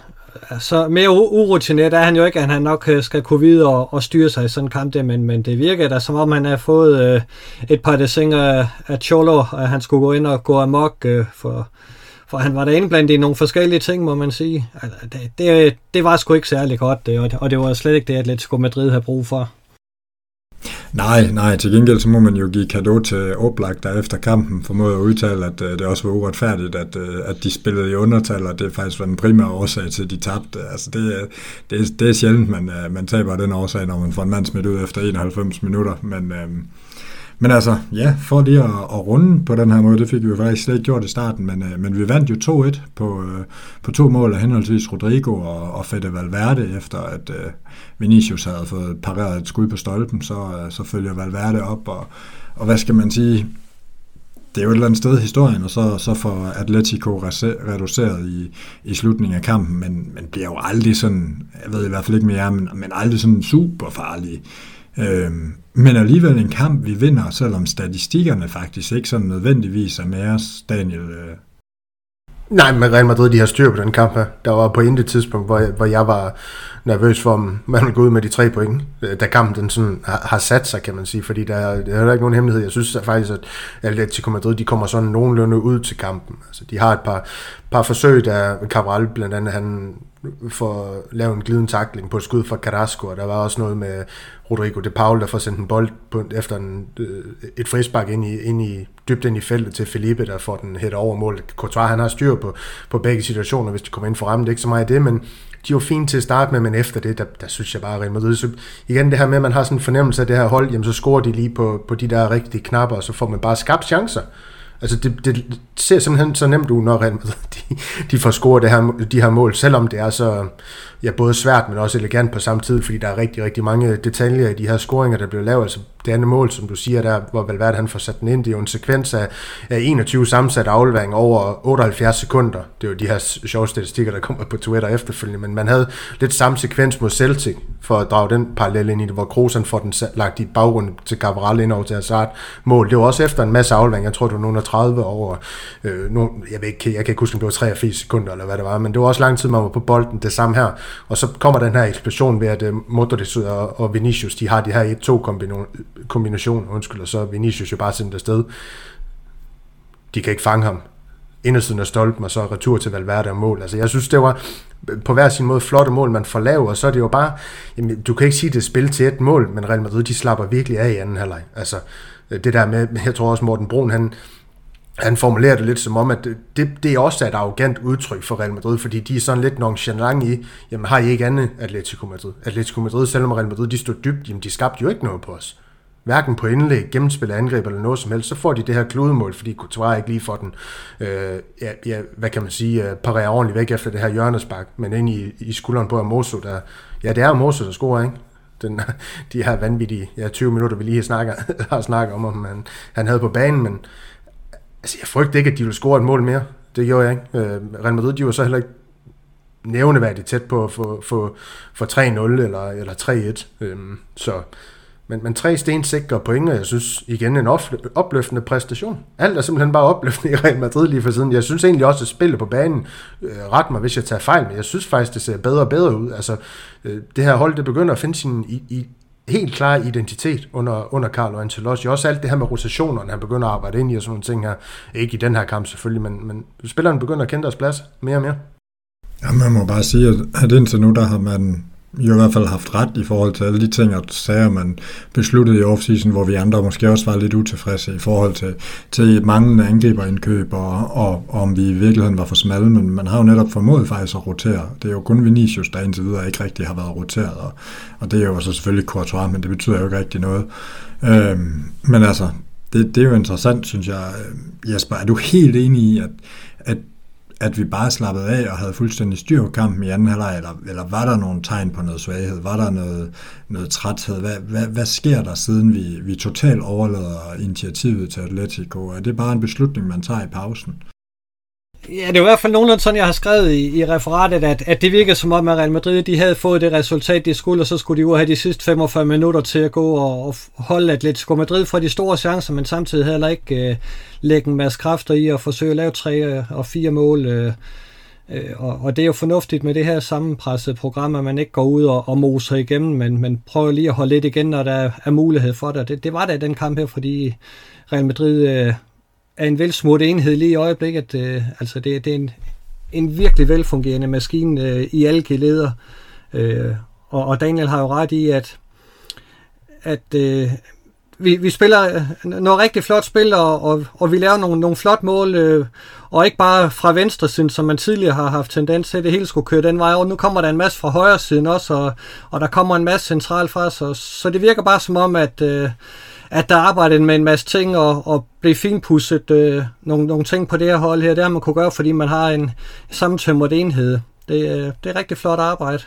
øh, så mere urutineret er han jo ikke, at han nok skal kunne vide og, og styre sig i sådan en kamp der, men, men det virker da som om han har fået øh, et par desinger af Cholo, at han skulle gå ind og gå amok, øh, for, for han var da indblandet i nogle forskellige ting, må man sige. Altså, det, det, det var sgu ikke særlig godt, det, og, det, og det var slet ikke det, Atletico Madrid havde brug for. Nej, nej, til gengæld så må man jo give kado til Oblak, der efter kampen formåede at udtale, at uh, det også var uretfærdigt, at, uh, at de spillede i undertal, og det faktisk var den primære årsag til, at de tabte. Altså det, det, det er sjældent, man, uh, man taber den årsag, når man får en mand smidt ud efter 91 minutter, men... Uh, men altså, ja, for lige at, at runde på den her måde, det fik vi jo faktisk slet ikke gjort i starten, men, øh, men vi vandt jo 2-1 på, øh, på to mål af henholdsvis Rodrigo og, og Fede Valverde, efter at øh, Vinicius havde fået pareret et skud på stolpen, så, øh, så følger Valverde op, og, og hvad skal man sige, det er jo et eller andet sted historien, og så, så får Atletico reduceret i, i slutningen af kampen, men, men bliver jo aldrig sådan, jeg ved i hvert fald ikke mere, men, men aldrig sådan super farlige. Øhm, men alligevel en kamp, vi vinder, selvom statistikkerne faktisk ikke sådan nødvendigvis er med os, Daniel. Øh. Nej, men Real Madrid, de har styr på den kamp her. Der var på intet tidspunkt, hvor jeg, hvor jeg var nervøs for, om man ville gå ud med de tre point, øh, da kampen den sådan har, har sat sig, kan man sige, fordi der, der er heller ikke nogen hemmelighed. Jeg synes at faktisk, at Atletico Madrid, de kommer sådan nogenlunde ud til kampen. Altså, de har et par, par forsøg, der Cabral blandt andet, han for at lave en glidende takling på et skud fra Carrasco, og der var også noget med Rodrigo de Paul, der får sendt en bold på, efter en, øh, et frispark ind i, ind i, dybt ind i feltet til Felipe, der får den hætter over målet. Courtois, han har styr på, på begge situationer, hvis de kommer ind for rammen. Det er ikke så meget det, men de var fint til at starte med, men efter det, der, der synes jeg bare, at Real Madrid, så igen det her med, at man har sådan en fornemmelse af det her hold, jamen så scorer de lige på, på de der rigtige knapper, og så får man bare skabt chancer. Altså det, det ser simpelthen så nemt ud, når Real Madrid de, de får scoret det her, de her mål, selvom det er så ja, både svært, men også elegant på samme tid, fordi der er rigtig, rigtig mange detaljer i de her scoringer, der bliver lavet. Altså det andet mål, som du siger der, hvor Valverde han får sat den ind, det er jo en sekvens af, af 21 sammensatte afleveringer over 78 sekunder. Det er jo de her sjove statistikker, der kommer på Twitter efterfølgende, men man havde lidt samme sekvens mod Celtic, for at drage den parallel ind i det, hvor Kroos får den lagt i baggrund til Cabral ind over til Hazard mål. Det var også efter en masse afleveringer, jeg tror det var nogen af 30 over, øh, nogen, jeg, ved ikke, jeg kan ikke huske, om det var 83 sekunder eller hvad det var, men det var også lang tid, man var på bolden, det samme her. Og så kommer den her eksplosion ved, at øh, Modric og, og Vinicius, de har de her 1-2 kombinationer, undskyld, og så Vinicius jo bare sendt afsted. De kan ikke fange ham. Indersiden af stolpen, og så retur til Valverde og mål. Altså, jeg synes, det var øh, på hver sin måde flotte mål, man får lavet, og så er det jo bare, jamen, du kan ikke sige, det er spil til et mål, men Real Madrid, de slapper virkelig af i anden halvleg. Altså, øh, det der med, jeg tror også Morten Brun, han, han formulerer det lidt som om, at det, det er også et arrogant udtryk for Real Madrid, fordi de er sådan lidt nonchalant i, jamen har I ikke andet Atletico Madrid? Atletico Madrid, selvom Real Madrid de stod dybt, jamen de skabte jo ikke noget på os. Hverken på indlæg, gennemspil, angreb eller noget som helst, så får de det her kludemål, fordi Courtois ikke lige får den, øh, ja, ja, hvad kan man sige, øh, uh, parerer ordentligt væk efter det her hjørnespark, men ind i, i skulderen på Amoso, der, ja det er Amoso, der scorer, ikke? Den, de her vanvittige ja, 20 minutter, vi lige har snakket, har snakket om, om han, han havde på banen, men Altså, jeg frygter ikke, at de vil score et mål mere. Det gjorde jeg ikke. Øh, Real Madrid, de var så heller ikke nævneværdigt tæt på at få, få, få 3-0 eller, eller 3-1. Øhm, så, men, men tre stensikre point, og jeg synes igen en opløftende præstation. Alt er simpelthen bare opløftende i Real Madrid lige for siden. Jeg synes egentlig også, at spillet på banen, øh, ret mig hvis jeg tager fejl, men jeg synes faktisk, det ser bedre og bedre ud. Altså, øh, det her hold, det begynder at finde sin i, i, helt klar identitet under, under Carlo Ancelotti. Også alt det her med rotationerne, han begynder at arbejde ind i og sådan nogle ting her. Ikke i den her kamp selvfølgelig, men, men spillerne begynder at kende deres plads mere og mere. Ja, man må bare sige, at indtil nu, der har man i hvert fald haft ret i forhold til alle de ting og sager, man besluttede i offseason, hvor vi andre måske også var lidt utilfredse i forhold til, til manglende angriberindkøb, og, og, og om vi i virkeligheden var for smalle, men man har jo netop formået faktisk at rotere. Det er jo kun Vinicius, der indtil videre ikke rigtig har været roteret, og, og det er jo så selvfølgelig Courtois, men det betyder jo ikke rigtig noget. Øhm, men altså, det, det er jo interessant, synes jeg. Øhm, Jesper, er du helt enig i, at, at at vi bare slappede af og havde fuldstændig styr på kampen i anden halvleg, eller, eller var der nogle tegn på noget svaghed? Var der noget, noget træthed? Hvad, hvad, hvad sker der, siden vi, vi totalt overlader initiativet til Atletico? Er det bare en beslutning, man tager i pausen? Ja, det er i hvert fald nogenlunde sådan, jeg har skrevet i, i referatet, at, at det virkede som om, at Real Madrid de havde fået det resultat, de skulle, og så skulle de ud have de sidste 45 minutter til at gå og, og holde Atletico Madrid fra de store chancer, men samtidig heller ikke øh, lægge en masse kræfter i at forsøge at lave tre øh, og fire mål. Øh, øh, og, og det er jo fornuftigt med det her sammenpressede program, at man ikke går ud og, og moser igennem, men, men prøver lige at holde lidt igen, når der er, er mulighed for det. det. Det var da den kamp her, fordi Real Madrid... Øh, er en velsmurt enhed lige i øjeblikket. Øh, altså det, det er en, en virkelig velfungerende maskine øh, i alle geleder. Øh, og, og Daniel har jo ret i, at, at øh, vi, vi spiller øh, noget rigtig flot spil, og, og, og vi laver nogle, nogle flot mål, øh, og ikke bare fra venstre siden, som man tidligere har haft tendens til, at det hele skulle køre den vej, og nu kommer der en masse fra højre siden også, og, og der kommer en masse centralt fra os, så det virker bare som om, at, øh, at der arbejdede med en masse ting, og, og blive finpudset øh, nogle, nogle ting på det her hold her, det har man kunne gøre, fordi man har en sammentømret enhed. Det, øh, det er rigtig flot arbejde.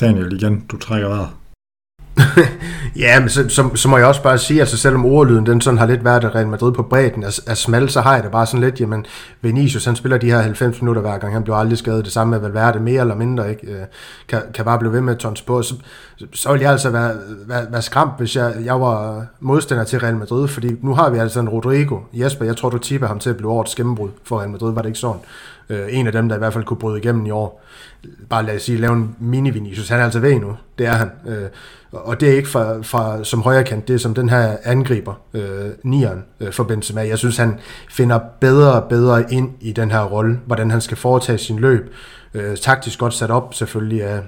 Daniel, igen, du trækker vejret ja, men så, så, så må jeg også bare sige, altså selvom ordlyden den sådan har lidt været at Real Madrid på bredden er, er smal, så har jeg det bare sådan lidt, jamen Vinicius han spiller de her 90 minutter hver gang, han bliver aldrig skadet, det samme med Valverde, mere eller mindre, ikke? Øh, kan, kan bare blive ved med at tons på, så, så ville jeg altså være, være, være skræmt, hvis jeg, jeg var modstander til Real Madrid, fordi nu har vi altså en Rodrigo, Jesper, jeg tror du tipper ham til at blive årets gennembrud for Real Madrid, var det ikke sådan? Øh, en af dem, der i hvert fald kunne bryde igennem i år. Bare lad os sige, lave en mini-Vinicius, han er altså ved nu, det er han. Øh, og det er ikke fra, fra, som højre kant, det er som den her angriber, øh, nieren øh, for Benzema. Jeg synes, han finder bedre og bedre ind i den her rolle, hvordan han skal foretage sin løb. Øh, taktisk godt sat op selvfølgelig af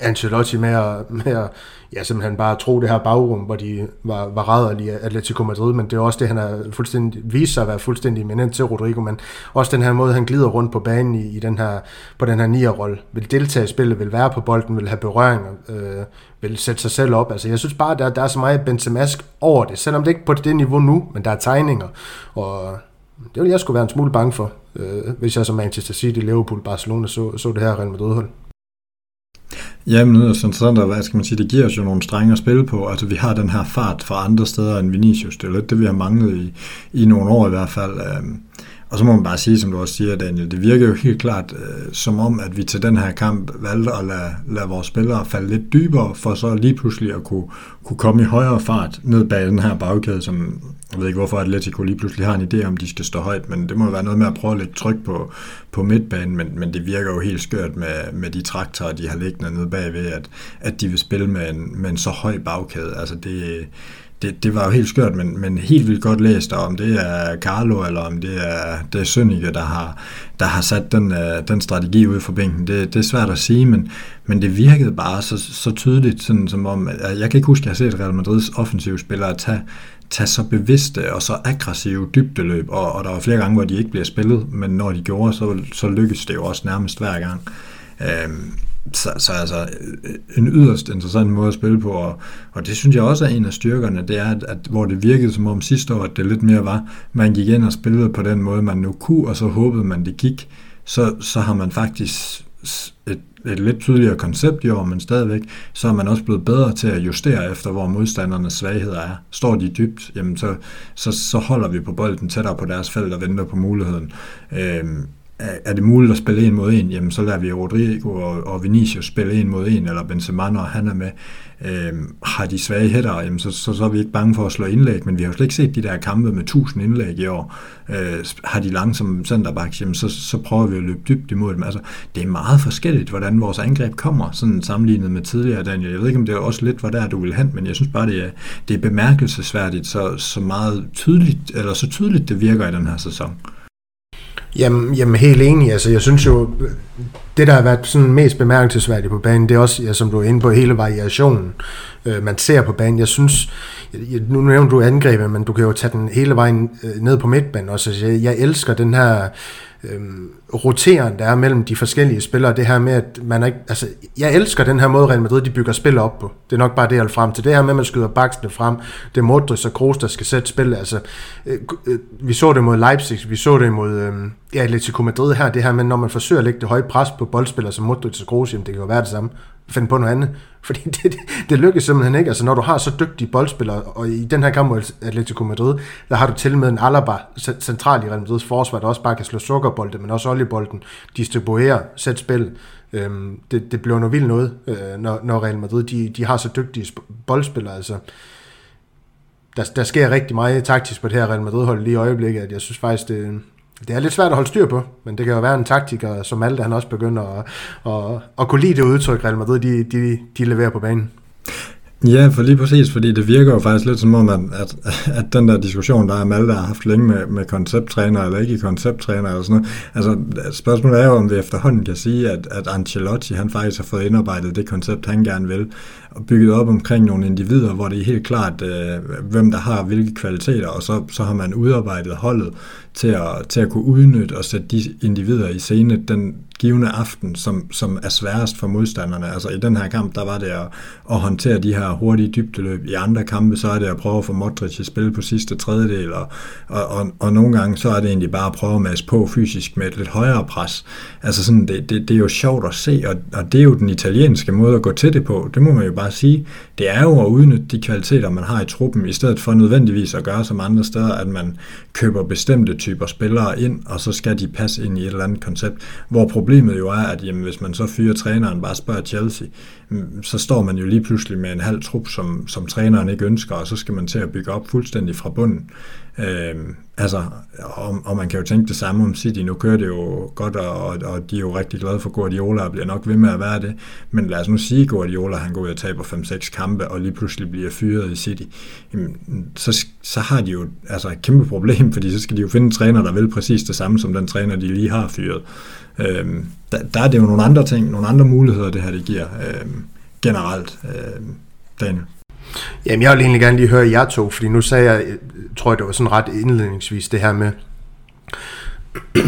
Ancelotti med at, med at ja, simpelthen bare tro det her bagrum, hvor de var, var rædderlige Atletico Madrid, men det er også det, han har fuldstændig, vist sig at være fuldstændig eminent til Rodrigo, men også den her måde, han glider rundt på banen i, i den her, på den her nierrolle, vil deltage i spillet, vil være på bolden, vil have berøring, øh, vil sætte sig selv op. Altså, jeg synes bare, der, der er så meget Benzemask over det, selvom det ikke er på det niveau nu, men der er tegninger, og det ville jeg skulle være en smule bange for, øh, hvis jeg som Manchester City, Liverpool, Barcelona så, så det her Real Madrid-hold. Jamen, yderst interessant, og hvad skal man sige, det giver os jo nogle strenge at spille på. Altså, vi har den her fart fra andre steder end Vinicius. Det er lidt det, vi har manglet i, i nogle år i hvert fald. Øhm, og så må man bare sige, som du også siger, Daniel, det virker jo helt klart øh, som om, at vi til den her kamp valgte at lade, lade vores spillere falde lidt dybere, for så lige pludselig at kunne, kunne komme i højere fart ned bag den her bagkæde, som jeg ved ikke, hvorfor Atletico lige pludselig har en idé om, de skal stå højt, men det må være noget med at prøve at lægge tryk på, på midtbanen, men, men det virker jo helt skørt med, med de traktorer, de har liggende nede bagved, at, at de vil spille med en, med en så høj bagkæde. Altså det, det, det var jo helt skørt, men, men helt vildt godt læst, om det er Carlo, eller om det er, det er Sønneke, der har, der har sat den, øh, den strategi ud for bænken. Det, det er svært at sige, men, men det virkede bare så, så tydeligt, sådan som om, jeg kan ikke huske, at jeg har set Real Madrids offensive spillere tage, tage så bevidste og så aggressive dybdeløb, og, og der var flere gange, hvor de ikke bliver spillet, men når de gjorde, så, så lykkedes det jo også nærmest hver gang. Øhm, så, så altså øh, en yderst interessant måde at spille på, og, og det synes jeg også er en af styrkerne, det er, at, at hvor det virkede som om sidste år, at det lidt mere var, man gik ind og spillede på den måde, man nu kunne, og så håbede man, det gik, så, så har man faktisk et, et lidt tydeligere koncept i år, men stadigvæk, så er man også blevet bedre til at justere efter, hvor modstandernes svagheder er. Står de dybt, jamen så, så, så holder vi på bolden tættere på deres felt og venter på muligheden. Øhm, er det muligt at spille en mod en, jamen så lader vi Rodrigo og, og Vinicius spille en mod en, eller Benzema, når han er med. Øhm, har de svage hætter, jamen så, så, så er vi ikke bange for at slå indlæg, men vi har jo slet ikke set de der kampe med 1000 indlæg i år. Øh, har de langsomme centerbacks, jamen så, så prøver vi at løbe dybt imod dem. Altså, det er meget forskelligt, hvordan vores angreb kommer, sådan sammenlignet med tidligere, Daniel. Jeg ved ikke, om det er også lidt, hvor der du vil hen, men jeg synes bare, det er, det er bemærkelsesværdigt, så, så meget tydeligt, eller så tydeligt det virker i den her sæson. Jamen, jamen helt enig. Altså, jeg synes jo, det der har været sådan mest bemærkelsesværdigt på banen, det er også, ja, som du er inde på, hele variationen, øh, man ser på banen. Jeg synes, jeg, nu nævner du angrebet, men du kan jo tage den hele vejen øh, ned på midtbanen også. Altså, jeg, jeg elsker den her Øh, roteren, der er mellem de forskellige spillere. Det her med, at man ikke... Altså, jeg elsker den her måde, Real Madrid de bygger spil op på. Det er nok bare det, jeg frem til. Det her med, at man skyder baksene frem. Det er Modric og Kroos, der skal sætte spil. Altså, øh, øh, vi så det mod Leipzig, vi så det mod øh, ja, Atletico Madrid her. Det her med, når man forsøger at lægge det høje pres på boldspillere som Modric og Kroos, jamen det kan jo være det samme Find på noget andet. Fordi det, det, det lykkes simpelthen ikke. Altså når du har så dygtige boldspillere, og i den her kamp mod Atletico Madrid, der har du til med en Alaba central i Real Madrids forsvar, der også bare kan slå sukkerbolde, men også bolden. distribuere, sætte spil. Øhm, det, det bliver noget vildt noget, øh, når, når Real Madrid de, de har så dygtige boldspillere. Altså, der, der sker rigtig meget taktisk på det her Real Madrid-hold lige i øjeblikket, at jeg synes faktisk, det, det er lidt svært at holde styr på, men det kan jo være en taktiker, som Malte han også begynder at, at, at kunne lide det udtryk, Real Madrid de, de, de leverer på banen. Ja, for lige præcis, fordi det virker jo faktisk lidt som om, at, at, at den der diskussion, der er Malte har haft længe med, med koncepttræner eller ikke koncepttræner eller sådan noget, altså spørgsmålet er jo, om vi efterhånden kan sige, at, at Ancelotti, han faktisk har fået indarbejdet det koncept, han gerne vil, og bygget op omkring nogle individer, hvor det er helt klart, øh, hvem der har hvilke kvaliteter, og så, så har man udarbejdet holdet til at, til at kunne udnytte og sætte de individer i scene den givende aften, som, som er sværest for modstanderne. Altså i den her kamp, der var det at, at håndtere de her hurtige dybdeløb. I andre kampe, så er det at prøve at få Modric i spil på sidste tredjedel, og, og, og, og nogle gange, så er det egentlig bare at prøve at masse på fysisk med et lidt højere pres. Altså sådan, det, det, det er jo sjovt at se, og, og det er jo den italienske måde at gå til det på. Det må man jo bare sige. Det er jo at udnytte de kvaliteter, man har i truppen, i stedet for nødvendigvis at gøre som andre steder, at man køber bestemte typer spillere ind, og så skal de passe ind i et eller andet koncept. Hvor problemet jo er, at jamen, hvis man så fyrer træneren, bare spørger Chelsea, så står man jo lige pludselig med en halv trup, som, som træneren ikke ønsker, og så skal man til at bygge op fuldstændig fra bunden. Øh, altså, og, og man kan jo tænke det samme om City. Nu kører det jo godt, og, og de er jo rigtig glade for Guardiola og bliver nok ved med at være det. Men lad os nu sige, at Guardiola han går ud og taber 5-6 kampe, og lige pludselig bliver fyret i City. Jamen, så, så har de jo altså et kæmpe problem, fordi så skal de jo finde en træner, der vil præcis det samme som den træner, de lige har fyret. Øh, der, der er det jo nogle andre ting, nogle andre muligheder, det her det giver øh, generelt. Øh, Daniel. Jamen, jeg vil egentlig gerne lige høre jer to, fordi nu sagde jeg, øh, tror jeg, det var sådan ret indledningsvis, det her med,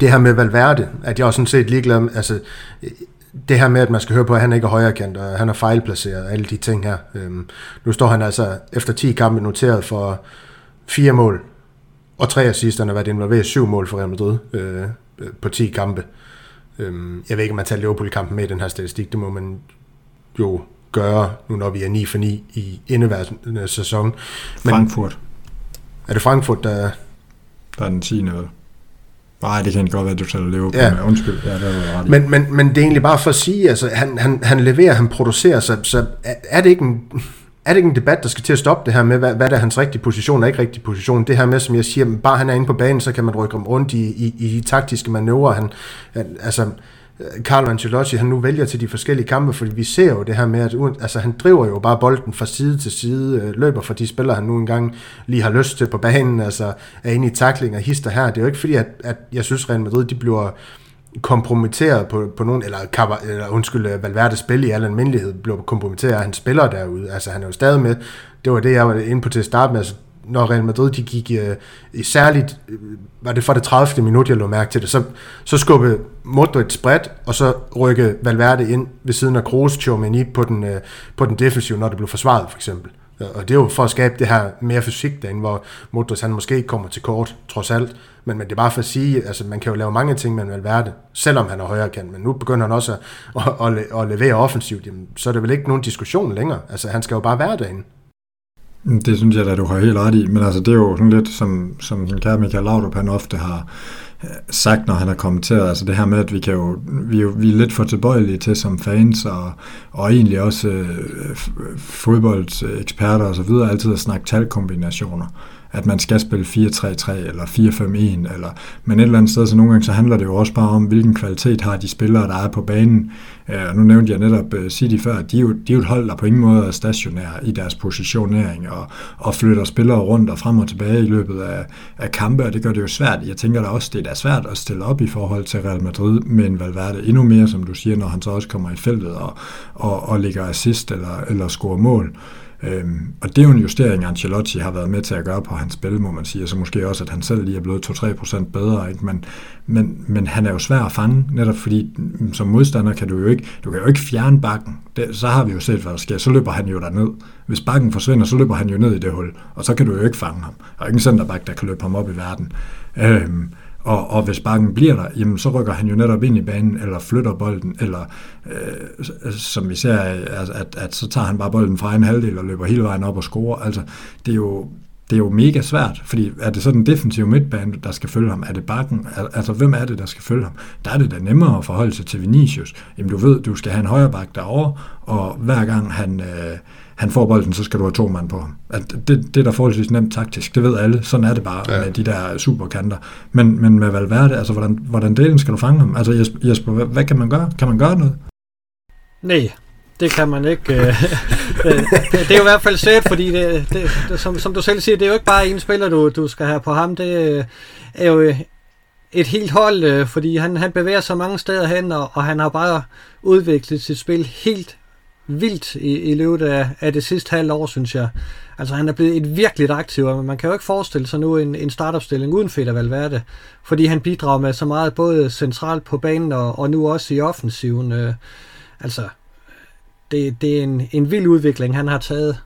det her med Valverde, at jeg også sådan set ligeglad med, altså, øh, det her med, at man skal høre på, at han ikke er højrekant, og han er fejlplaceret, og alle de ting her. Øhm, nu står han altså efter 10 kampe noteret for fire mål, og tre assist, han har været involveret i syv mål for Real Madrid øh, på 10 kampe. Øhm, jeg ved ikke, om man tager Liverpool-kampen med i den her statistik, det må man jo gøre, nu når vi er 9 for 9 i indeværende sæson. Men, Frankfurt. Er det Frankfurt, der... Der er den 10. noget. Nej, det kan godt være, at du tager leve på. Ja. Med. Undskyld. Ja, det var ret men, men, men det er egentlig bare for at sige, altså, han, han, han leverer, han producerer, så, så er det ikke en, er det ikke en debat, der skal til at stoppe det her med, hvad, hvad er hans rigtige position og ikke rigtige position? Det her med, som jeg siger, bare han er inde på banen, så kan man rykke ham rundt i, i, i de taktiske manøvrer. Han, altså, Carlo Ancelotti han nu vælger til de forskellige kampe, fordi vi ser jo det her med, at altså, han driver jo bare bolden fra side til side, øh, løber for de spillere, han nu engang lige har lyst til på banen, altså er inde i takling og hister her. Det er jo ikke fordi, at, at jeg synes, Real Madrid de bliver kompromitteret på, på nogen, eller, eller undskyld, øh, Valverdes Valverde spil i al almindelighed blev kompromitteret af hans spillere derude. Altså han er jo stadig med, det var det, jeg var inde på til at starte med, altså når Real Madrid de gik øh, i særligt, øh, var det for det 30. minut, jeg lå mærke til det, så, så skubbede Modric spredt, og så rykkede Valverde ind ved siden af Kroos Chomini på den, øh, på den defensive, når det blev forsvaret for eksempel. Og det er jo for at skabe det her mere fysik derinde, hvor Modric han måske ikke kommer til kort, trods alt. Men, men det er bare for at sige, altså man kan jo lave mange ting med Valverde, selvom han er højere kan. Men nu begynder han også at, at, at, at levere offensivt, jamen, så er der vel ikke nogen diskussion længere. Altså han skal jo bare være derinde. Mm, det synes jeg da, du har helt ret i, men altså det er jo sådan lidt, som, som den kære Michael Laudrup, han ofte har øh, sagt, når han har kommenteret, altså det her med, at vi, kan jo, vi, jo, vi er lidt for tilbøjelige til som fans, og, og egentlig også øh, fodboldeksperter og så videre, altid at snakke talkombinationer at man skal spille 4-3-3 eller 4-5-1, eller, men et eller andet sted, så nogle gange så handler det jo også bare om, hvilken kvalitet har de spillere, der er på banen. Øh, og nu nævnte jeg netop øh, City før, de er, jo, de er jo et hold, der på ingen måde er stationære i deres positionering, og, og flytter spillere rundt og frem og tilbage i løbet af, af kampe, og det gør det jo svært. Jeg tænker da også, det er svært at stille op i forhold til Real Madrid men Valverde endnu mere, som du siger, når han så også kommer i feltet og, og, og ligger assist eller, eller scorer mål. Øhm, og det er jo en justering, Ancelotti har været med til at gøre på hans spil, må man sige, og så måske også, at han selv lige er blevet 2-3% bedre, ikke? Men, men, men han er jo svær at fange, netop fordi mm, som modstander kan du jo ikke, du kan jo ikke fjerne bakken. Det, så har vi jo set, hvad der sker. Så løber han jo ned. Hvis bakken forsvinder, så løber han jo ned i det hul, og så kan du jo ikke fange ham. Der er ikke en centerback, der kan løbe ham op i verden. Øhm, og, og hvis bakken bliver der, jamen så rykker han jo netop ind i banen, eller flytter bolden, eller øh, som vi ser, at, at, at så tager han bare bolden fra en halvdel og løber hele vejen op og scorer. Altså, det er jo, det er jo mega svært, fordi er det så den defensive midtbane, der skal følge ham? Er det bakken? Altså, hvem er det, der skal følge ham? Der er det da nemmere at forholde sig til Vinicius. Jamen, du ved, du skal have en højre bak derovre, og hver gang han... Øh, han får bolden, så skal du have to mand på ham. At det, det er da forholdsvis nemt taktisk, det ved alle. Sådan er det bare ja. med de der superkanter. Men, men med Valverde, altså hvordan, hvordan delen skal du fange ham? Altså Jesper, hvad, hvad kan man gøre? Kan man gøre noget? Nej, det kan man ikke. Øh, det, det er jo i hvert fald sæt, fordi det, det, det, som, som du selv siger, det er jo ikke bare en spiller, du, du skal have på ham. Det er jo et helt hold, øh, fordi han, han bevæger sig mange steder hen, og, og han har bare udviklet sit spil helt vildt i, i løbet af, af det sidste halve år, synes jeg. Altså han er blevet et virkelig aktiv, og man kan jo ikke forestille sig nu en, en startopstilling uden Feder Valverde, fordi han bidrager med så meget både centralt på banen og, og nu også i offensiven. Øh, altså, det, det er en, en vild udvikling, han har taget.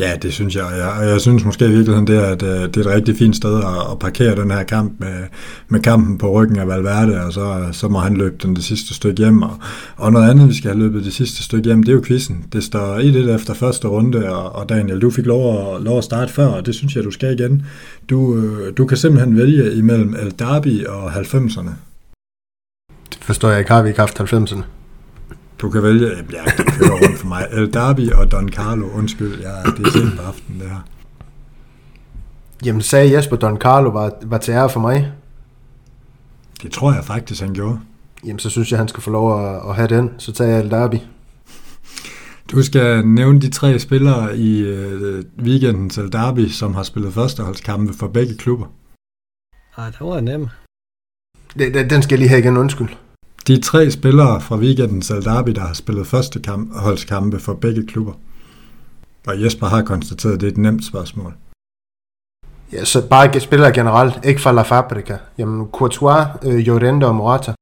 Ja, det synes jeg. Jeg, jeg synes måske i virkeligheden, det er, at øh, det er et rigtig fint sted at, at parkere den her kamp med, med kampen på ryggen af Valverde, og så, så må han løbe den det sidste stykke hjem. Og, og noget andet, vi skal have løbet det sidste stykke hjem, det er jo quizzen. Det står i det efter første runde, og, og Daniel, du fik lov at, lov at starte før, og det synes jeg, du skal igen. Du, øh, du kan simpelthen vælge imellem El Derby og 90'erne. Det forstår jeg ikke. Har vi ikke haft 90'erne? Du kan vælge, ja, kører rundt for mig. El Derby og Don Carlo, undskyld, ja, det er sent på aftenen, det her. Jamen, sagde Jesper Don Carlo var, var til ære for mig? Det tror jeg faktisk, han gjorde. Jamen, så synes jeg, han skal få lov at, at have den. Så tager jeg El Derby. Du skal nævne de tre spillere i øh, weekendens El Derby, som har spillet førsteholdskampe for begge klubber. Ej, det var nem. Den, den skal jeg lige have igen, undskyld. De tre spillere fra weekendens Derby, der har spillet første kamp, holdskampe for begge klubber. Og Jesper har konstateret, at det er et nemt spørgsmål. Ja, så bare spillere generelt, ikke fra La Fabrica. Jamen, Courtois, øh, Llorente og Morata.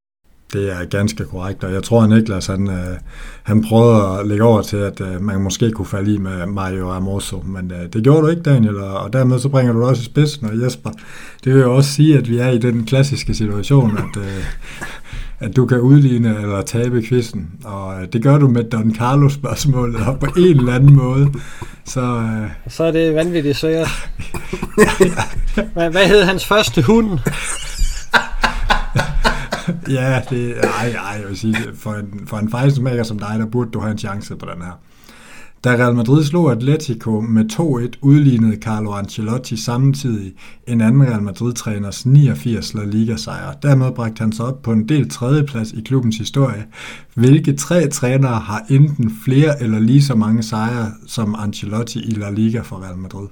Det er ganske korrekt, og jeg tror, at Niklas han, øh, han prøvede at lægge over til, at øh, man måske kunne falde i med Mario Amoso, men øh, det gjorde du ikke, Daniel, og, og dermed så bringer du det også i spidsen, og Jesper, det vil jo også sige, at vi er i den klassiske situation, at, øh, at du kan udligne eller tabe quizzen, og øh, det gør du med Don Carlos spørgsmålet, og på en eller anden måde, så... Øh, så er det vanvittigt svært. hvad, hed hans første hund? ja, det, ej, ej, jeg vil sige, for en, for en fejlsmager som dig, der burde du have en chance på den her. Da Real Madrid slog Atletico med 2-1, udlignede Carlo Ancelotti samtidig en anden Real Madrid-træners 89 La Liga-sejr. Dermed bragte han sig op på en del tredjeplads i klubbens historie. Hvilke tre trænere har enten flere eller lige så mange sejre som Ancelotti i La Liga for Real Madrid?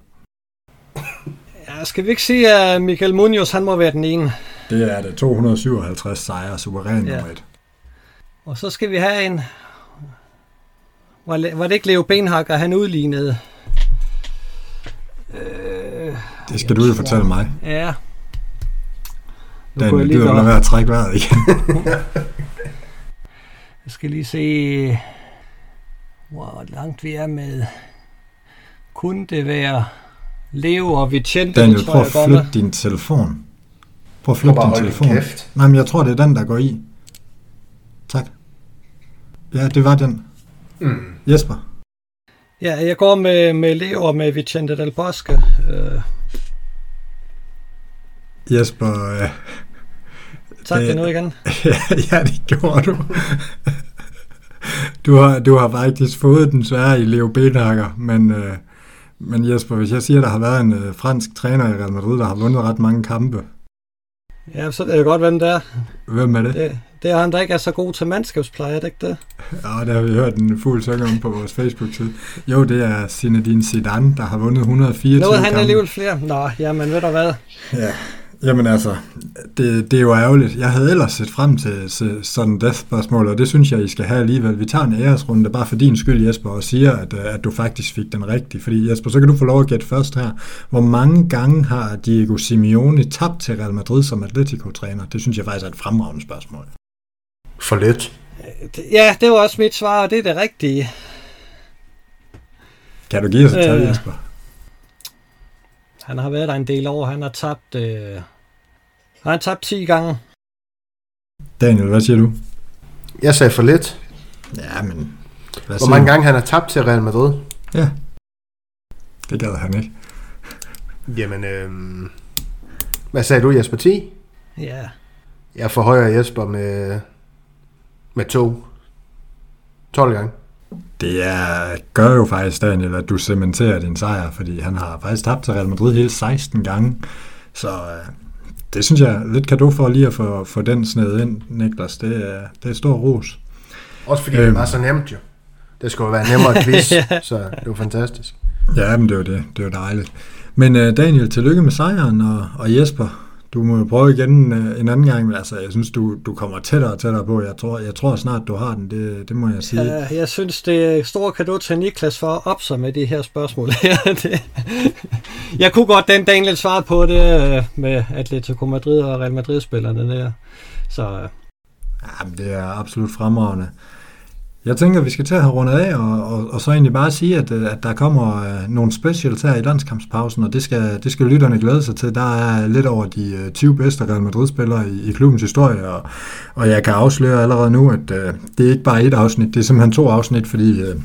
Ja, skal vi ikke sige, at Michael Munoz han må være den ene? Det er det. 257 sejre, suveræn ja. nummer et. Og så skal vi have en... Var, var det ikke Leo Benhakker, han udlignede? Øh, det skal du jo fortælle mig. Ja. Nu Den gider du være at trække vejret igen. jeg skal lige se, hvor langt vi er med. Kunne det være Leo og Vicente? Daniel, prøv at flytte din telefon. Prøv at flytte din telefon. Kæft. Nej, men jeg tror, det er den, der går i. Tak. Ja, det var den. Mm. Jesper? Ja, jeg går med, med Leo og med Vicente del Bosque. Uh... Jesper... Uh... Tak det nu igen. ja, det gjorde du. du, har, du har faktisk fået den svære i Leo Benhakker, men, uh, men Jesper, hvis jeg siger, at der har været en uh, fransk træner i Real Madrid, der har vundet ret mange kampe, Ja, så er det godt, hvem det er. Hvem er det? det? Det er han, der ikke er så god til mandskabspleje, er det ikke det? Ja, det har vi hørt en fuld sang om på vores Facebook-side. Jo, det er Zinedine Zidane, der har vundet 124 Nå, han er alligevel flere. Nå, jamen ved du hvad? Ja, Jamen altså, det, det er jo ærgerligt. Jeg havde ellers set frem til, til sådan death spørgsmål, og det synes jeg, I skal have alligevel. Vi tager en æresrunde bare for din skyld, Jesper, og siger, at, øh, at du faktisk fik den rigtige. Fordi Jesper, så kan du få lov at gætte først her. Hvor mange gange har Diego Simeone tabt til Real Madrid som Atletico-træner? Det synes jeg faktisk er et fremragende spørgsmål. For lidt. Ja, det var også mit svar, og det er det rigtige. Kan du give os et tal, øh, Jesper? Han har været der en del år. Han har tabt, øh, han har tabt 10 gange. Daniel, hvad siger du? Jeg sagde for lidt. Ja, men... Hvad Hvor mange du? gange han har tabt til Real Madrid? Ja. Det gad han ikke. Jamen, øh, hvad sagde du, Jesper? 10? Ja. Jeg forhøjer Jesper med, med to. 12 gange. Det er, gør jo faktisk, Daniel, at du cementerer din sejr, fordi han har faktisk tabt til Real Madrid hele 16 gange. Så øh, det synes jeg er lidt kado for lige at få, få den sned ind, Niklas. Det er, det er stor ros. Også fordi øhm, det var så nemt jo. det skulle være nemmere quiz, så det var fantastisk. Ja, men det var det. Det var dejligt. Men uh, Daniel, tillykke med sejren, og, og Jesper, du må prøve igen uh, en anden gang. Altså, jeg synes, du, du kommer tættere og tættere på. Jeg tror, jeg tror snart, du har den. Det, det må jeg sige. Ja, jeg synes, det er stor kado til Niklas for at op sig med de her spørgsmål. jeg kunne godt den Daniel svare på det uh, med Atletico Madrid og Real Madrid-spillerne der. Så, uh. Jamen, det er absolut fremragende. Jeg tænker, at vi skal til at have rundet af, og, og, og så egentlig bare sige, at, øh, at der kommer øh, nogle specials her i landskampspausen, og det skal, det skal lytterne glæde sig til. Der er lidt over de øh, 20 bedste Real Madrid-spillere i, i klubbens historie, og, og jeg kan afsløre allerede nu, at uh, det er ikke bare et afsnit, det er simpelthen to afsnit, fordi uh,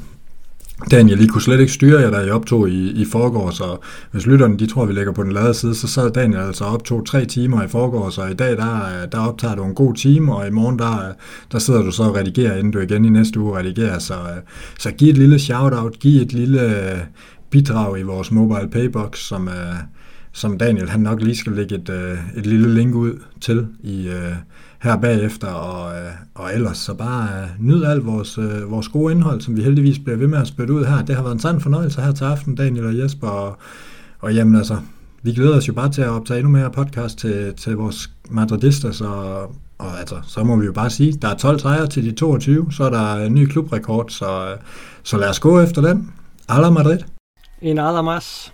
Daniel, I kunne slet ikke styre jer, da I optog i, i forgårs, og hvis lytterne de tror, vi ligger på den lade side, så sad Daniel altså optog tre timer i forgårs, og i dag der, der optager du en god time, og i morgen der, der sidder du så og redigerer, inden du igen i næste uge redigerer, så, øh, så giv et lille shout-out, giv et lille øh, bidrag i vores mobile paybox, som, øh, som Daniel han nok lige skal lægge et, et lille link ud til i, her bagefter, og, øh, og ellers så bare øh, nyd alt vores, øh, vores gode indhold, som vi heldigvis bliver ved med at spytte ud her. Det har været en sand fornøjelse her til aften, Daniel og Jesper, og, og jamen altså, vi glæder os jo bare til at optage endnu mere podcast til, til vores madridister, så, og altså, så må vi jo bare sige, der er 12 sejre til de 22, så er der en ny klubrekord, så, øh, så lad os gå efter den. Alla Madrid. En nada más.